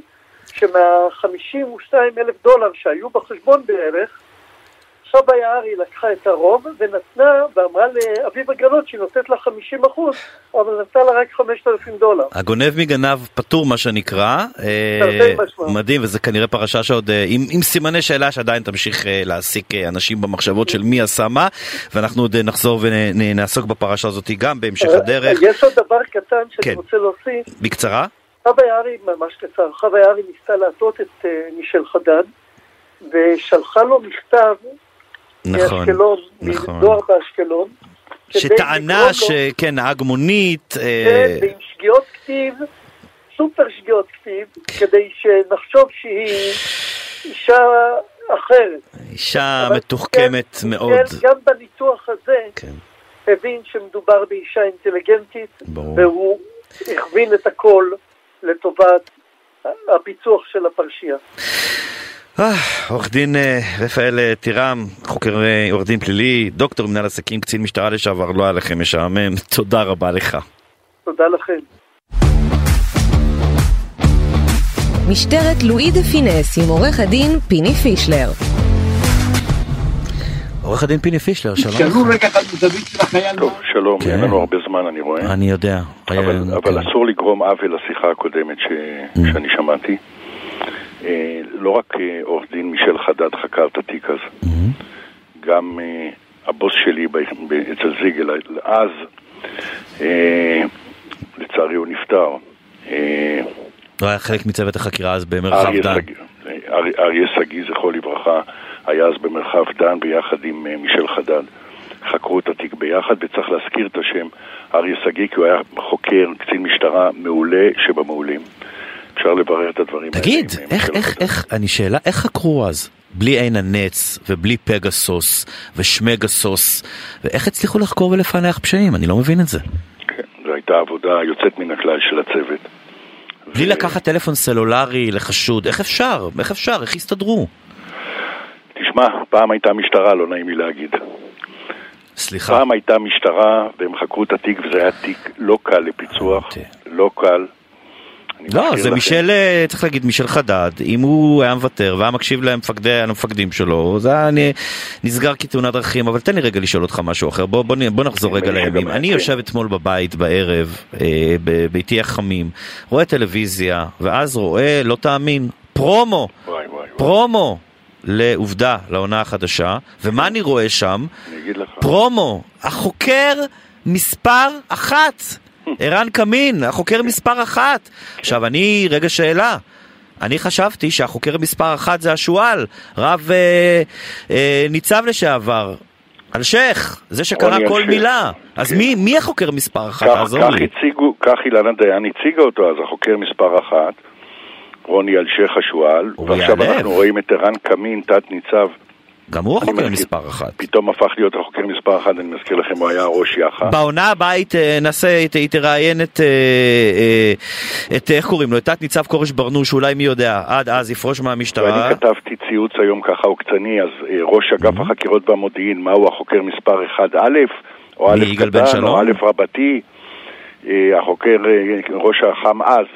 שמה-52 אלף דולר שהיו בחשבון בערך, חווה יערי לקחה את הרוב ונתנה ואמרה לאביב אגרנות שהיא נותנת לה 50 אחוז, אבל נתנה לה רק 5,000 דולר. הגונב מגנב פטור מה שנקרא, אה. מדהים וזה כנראה פרשה שעוד אה, עם, עם סימני שאלה שעדיין תמשיך אה, להעסיק אנשים במחשבות של מי עשה מה ואנחנו עוד נחזור ונעסוק בפרשה הזאת גם בהמשך הדרך, יש עוד דבר קטן שאני כן. רוצה להוסיף. בקצרה, חווה יערי, ממש קצר, חווה יערי ניסתה להטעות את אה, מישל חדד, ושלחה לו מכתב נכון, מאשקלון, נכון. מדואר באשקלון, שטענה שכן נהג מונית, אה, כן, ועם שגיאות כתיב, סופר שגיאות כתיב, כדי שנחשוב שהיא אישה אחרת. אישה מתוחכמת כן, מאוד, כן, גם בניתוח הזה כן, הבין שמדובר באישה אינטליגנטית, ברור. והוא הכווין את הכל לטובת הפיצוח של הפרשייה. אה, עורך דין אה, רפאל אה, טירם, חוקר עורך דין פלילי, דוקטור מנהל עסקים, קצין משטרה לשעבר, לא היה לכם משעמם, תודה רבה לך. תודה לכם. משטרת לואי דה פינס עם עורך הדין פיני פישלר. עורך הדין פיני פישלר, שלום תשאלו לך. רגע אחד מזווית של החייל. טוב, שלום, כן. אין לנו הרבה זמן אני רואה, אני יודע. אבל, אה, אבל כן. אסור לגרום עוול לשיחה הקודמת ש... שאני שמעתי. אה, לא רק אה, עורך דין מישל חדד חקר את התיק אז, גם אה, הבוס שלי. אצל זיגל אז, לצערי הוא נפטר. לא היה חלק מצוות החקירה אז במרחב דן. אריה שגיא, זכרו לברכה, היה אז במרחב דן ביחד עם אה, מישל חדד. חקרו את התיק ביחד, וצריך להזכיר את השם אריה שגיא, כי הוא היה חוקר, קצין משטרה מעולה שבמעולים. אפשר לברר את הדברים האלה. תגיד, אה, איך, איך, חדד. איך, אני שאלה, איך חקרו אז? בלי עין הנץ, ובלי פגסוס, ושמגסוס, ואיך הצליחו לחקור ולפענח פשעים? אני לא מבין את זה. כן, זו הייתה עבודה יוצאת מן הכלל של הצוות. בלי ו- לקחת טלפון סלולרי לחשוד, איך אפשר? איך אפשר? איך הסתדרו? תשמע, פעם הייתה משטרה, לא נעים לי להגיד. סליחה. פעם הייתה משטרה, והם חקרו את התיק, וזה היה תיק לא קל לפיצוח, אוקיי. לא קל. לא, זה לכם- מישל, אה, צריך להגיד, מישל חדד, אם הוא היה מוותר והיה מקשיב למפקדי, למפקדים שלו, זה היה נסגר כתאונת דרכים, אבל תן לי רגע לשאול אותך משהו אחר, בוא, בוא, בוא נחזור רגע לימים. אני כן. יושב אתמול בבית בערב, אה, בביתי החמים, רואה טלוויזיה, ואז רואה, לא תאמין, פרומו, וואי וואי וואי, פרומו לעובדה, לעונה החדשה, ומה אני רואה שם? אני אגיד לך. פרומו, החוקר מספר אחת, ערן קמין, החוקר מספר אחת. עכשיו, אני, רגע שאלה. אני חשבתי שהחוקר מספר אחת זה השועל, רב אה, אה, ניצב לשעבר, אלשיך, זה שקרא כל אלשיך. מילה. אז כן. מי, מי החוקר מספר אחת? כך, כך. הציגו, כך אילנה דיין הציגה אותו אז, החוקר מספר אחת, רוני אלשיך השועל, ועכשיו הלב. אנחנו רואים את ערן קמין, תת ניצב, גם הוא החוקר. מספר אחת. פתאום הפך להיות החוקר מספר אחת, אני מזכיר לכם, הוא היה ראש יח"א. בעונה הבאה היא ת- נעשה, היא תראיין את, אה, אה, את, איך קוראים לו, את תת ניצב כורש ברנוש, אולי מי יודע, עד אז יפרוש מהמשטרה. ואני כתבתי ציוץ היום ככה עוקצני, אז אה, ראש אגף החקירות והמודיעין, מהו החוקר מספר 1 א', או א' קטן? או א' רבתי, החוקר, ראש האח"ם אז,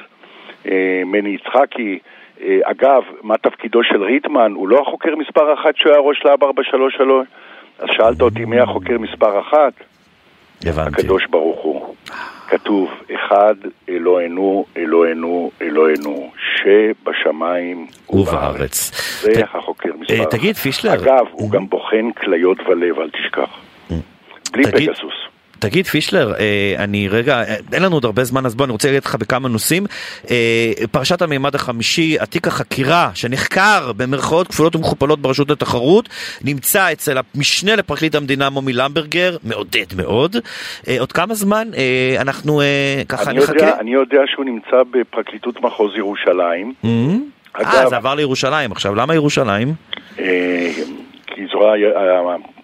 מני יצחקי, אה, אגב, מה תפקידו של ריטמן? הוא לא החוקר מספר אחת שהוא היה ראש להב 433? אז שאלת אותי מי החוקר מספר אחת? הבנתי. הקדוש ברוך הוא. כתוב, אחד אלוהינו, אלוהינו, אלוהינו, שבשמיים ובארץ. זה החוקר מספר אה, אחת. תגיד, פישלר. אגב, הוא גם בוחן כליות ולב, אל תשכח. בלי פגסוס. תגיד פישלר, אה, אני רגע, אה, אין לנו עוד הרבה זמן אז בוא אני רוצה להגיד לך בכמה נושאים. אה, פרשת המימד החמישי, התיק החקירה שנחקר במרכאות כפולות ומכופלות ברשות התחרות, נמצא אצל המשנה לפרקליט המדינה מומי למברגר, מעודד מאוד. עוד כמה זמן אנחנו ככה אני נחכה? יודע, אני יודע שהוא נמצא בפרקליטות מחוז ירושלים. Mm-hmm. אה, זה עבר לירושלים עכשיו, למה ירושלים? כי זרוע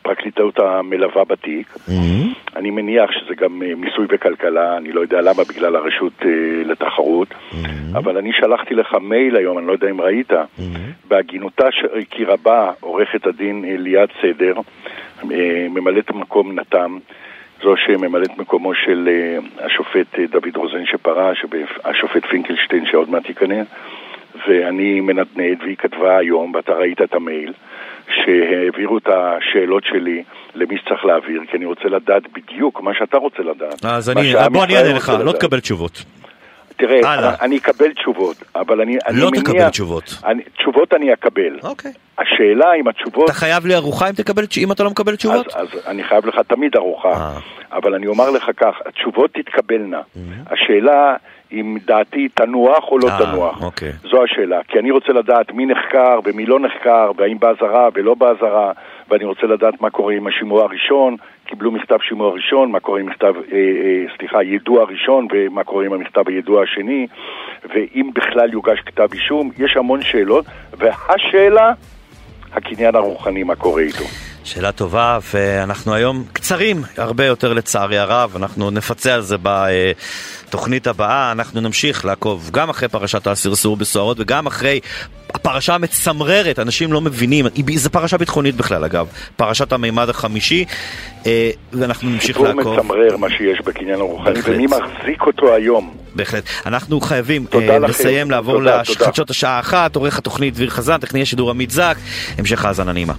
הפרקליטות המלווה בתיק. Mm-hmm. אני מניח שזה גם אה, מיסוי וכלכלה, אני לא יודע למה, בגלל הרשות uh, לתחרות. Mm-hmm. אבל אני שלחתי לך מייל היום, אני לא יודע אם ראית, mm-hmm. בהגינותה כי רבה עורכת הדין ליאת סדר, ממלאת מקום נתם. זו שממלאת מקומו של השופט דוד רוזן שפרש, השופט פינקלשטיין שעוד מעט ייכנס, ואני מנדנד, והיא כתבה היום, ואתה ראית את המייל, שהעבירו את השאלות שלי למי שצריך להעביר, כי אני רוצה לדעת בדיוק מה שאתה רוצה לדעת. אז אני, בוא אני אענה לך, לא תקבל תשובות. תראה, אני, אני אקבל תשובות, אבל אני, אני לא מניח... לא תקבל תשובות. אני, תשובות אני אקבל. אוקיי. השאלה אם התשובות... אתה חייב לי ארוחה אם, תקבל, אם אתה לא מקבל תשובות? אז, אז אני חייב לך תמיד ארוחה. אה. אבל אני אומר לך כך, התשובות תתקבלנה. Mm-hmm. השאלה אם דעתי תנוח או לא 아, אה, תנוח. אוקיי. זו השאלה. כי אני רוצה לדעת מי נחקר ומי לא נחקר, והאם באזהרה ולא באזהרה, ואני רוצה לדעת מה קורה עם השימוע הראשון, קיבלו מכתב שימוע ראשון, מה קורה עם מכתב, אה, אה, סליחה, יידוע ראשון, ומה קורה עם המכתב היידוע השני, ואם בכלל יוגש כתב אישום, יש המון שאלות, והשאלה, הקניין הרוחני, מה קורה איתו. שאלה טובה, ואנחנו היום קצרים הרבה יותר לצערי הרב, אנחנו נפצה על זה בתוכנית הבאה, אנחנו נמשיך לעקוב גם אחרי פרשת הסרסור בסוהרות וגם אחרי הפרשה המצמררת, אנשים לא מבינים, זו פרשה ביטחונית בכלל אגב, פרשת המימד החמישי, אה, ואנחנו נמשיך לעקוב. סיפור מצמרר מה שיש בקניין הרוחני, ומי מחזיק אותו היום. בהחלט. אנחנו חייבים אה, לסיים, לעבור לחדשות השעה אחת, עורך התוכנית דביר חזן, טכנאי השידור עמית זק, המשך האזנה נעימה.